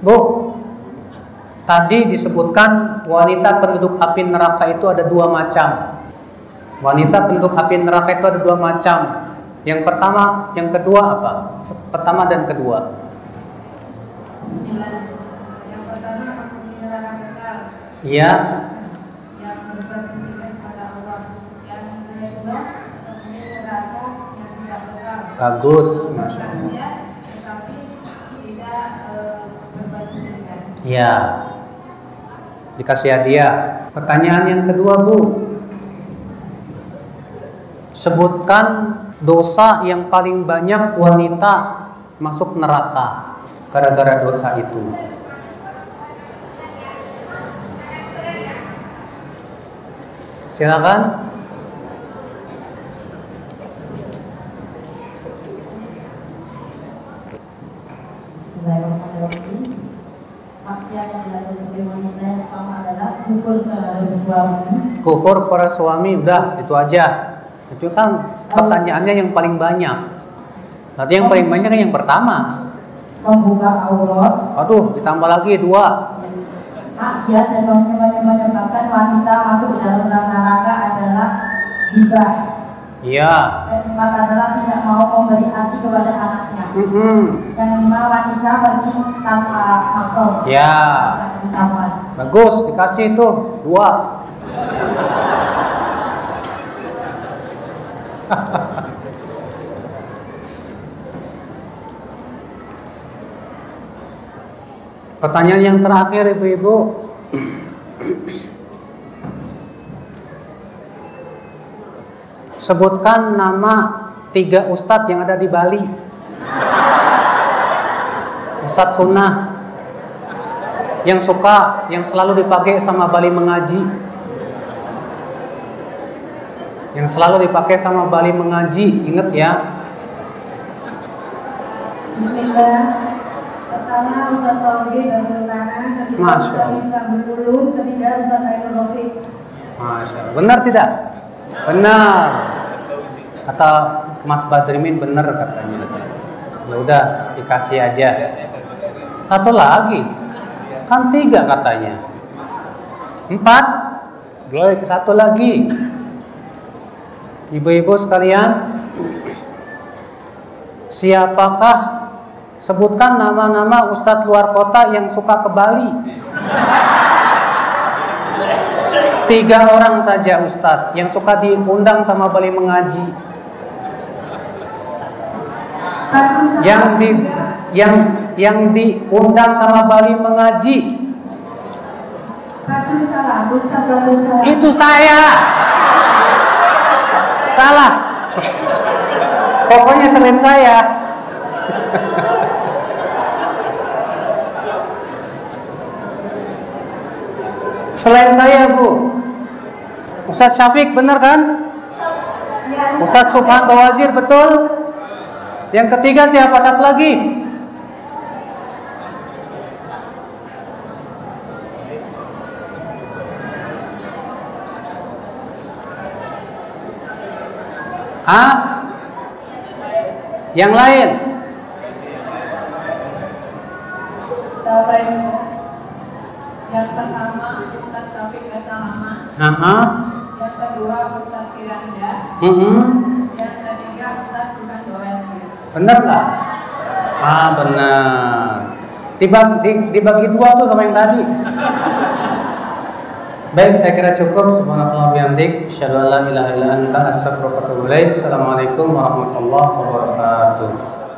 Bu, tadi disebutkan wanita penduduk api neraka itu ada dua macam. Wanita penduduk api neraka itu ada dua macam. Yang pertama, yang kedua apa? Pertama dan kedua. Yang pertama. Iya. Yang berbuat kesyirikan kepada Allah. Yang kedua penghuni neraka yang tidak kekal. Bagus, masya Allah. Eh. Iya. Dikasih hadiah. Pertanyaan yang kedua, Bu. Sebutkan dosa yang paling banyak wanita masuk neraka gara-gara dosa itu. Silakan. Bismillahirrahmanirrahim. Kufur terhadap suami, Kufur para suami udah itu aja. Itu kan pertanyaannya yang paling banyak. Berarti yang paling banyak kan yang pertama. membuka aurat, Aduh, ditambah lagi dua. maksiat dan menyebabkan menyebabkan wanita masuk dalam neraka adalah gibah. Iya. Dan keempat adalah tidak mau memberi asi kepada anaknya. Mm-mm. Yang lima wanita pergi tanpa mahram. Ya. Bersama. Bagus, dikasih itu dua. Pertanyaan yang terakhir ibu-ibu. Sebutkan nama tiga ustadz yang ada di Bali. Ustadz sunnah yang suka, yang selalu dipakai sama Bali mengaji. Yang selalu dipakai sama Bali mengaji, inget ya. Bismillah. Pertama Ustaz Tauhid dan Sultana, kedua Ustaz. Miftah Berulu, ketiga Ustaz Ainul Rafiq. Masya Allah. Benar tidak? Benar. Kata Mas Badrimin benar katanya. Ya udah dikasih aja. Satu lagi. Kan tiga katanya. Empat. Baik, satu lagi. Ibu-ibu sekalian, siapakah sebutkan nama-nama ustadz luar kota yang suka ke Bali? Tiga orang saja Ustadz yang suka diundang sama Bali mengaji. Yang di yang yang diundang sama Bali mengaji itu saya. Salah. Pokoknya selain saya. Selain saya, Bu. Ustadz Syafiq benar kan? Ustadz Subhan Bawazir betul? Yang ketiga siapa satu lagi? Ah? Yang lain? Yang pertama Ustaz Syafiq Gasalama, Aha. yang kedua Ustaz Firanda, Mm-mm. yang ketiga Ustaz. Benar nggak? Ah benar. Dibagi, di- dibagi dua tuh sama yang tadi. Baik, saya kira cukup. Subhanallah bihamdik. Asyhadu an la ilaha illa anta astaghfiruka wa atubu ilaik. Assalamualaikum warahmatullahi wabarakatuh.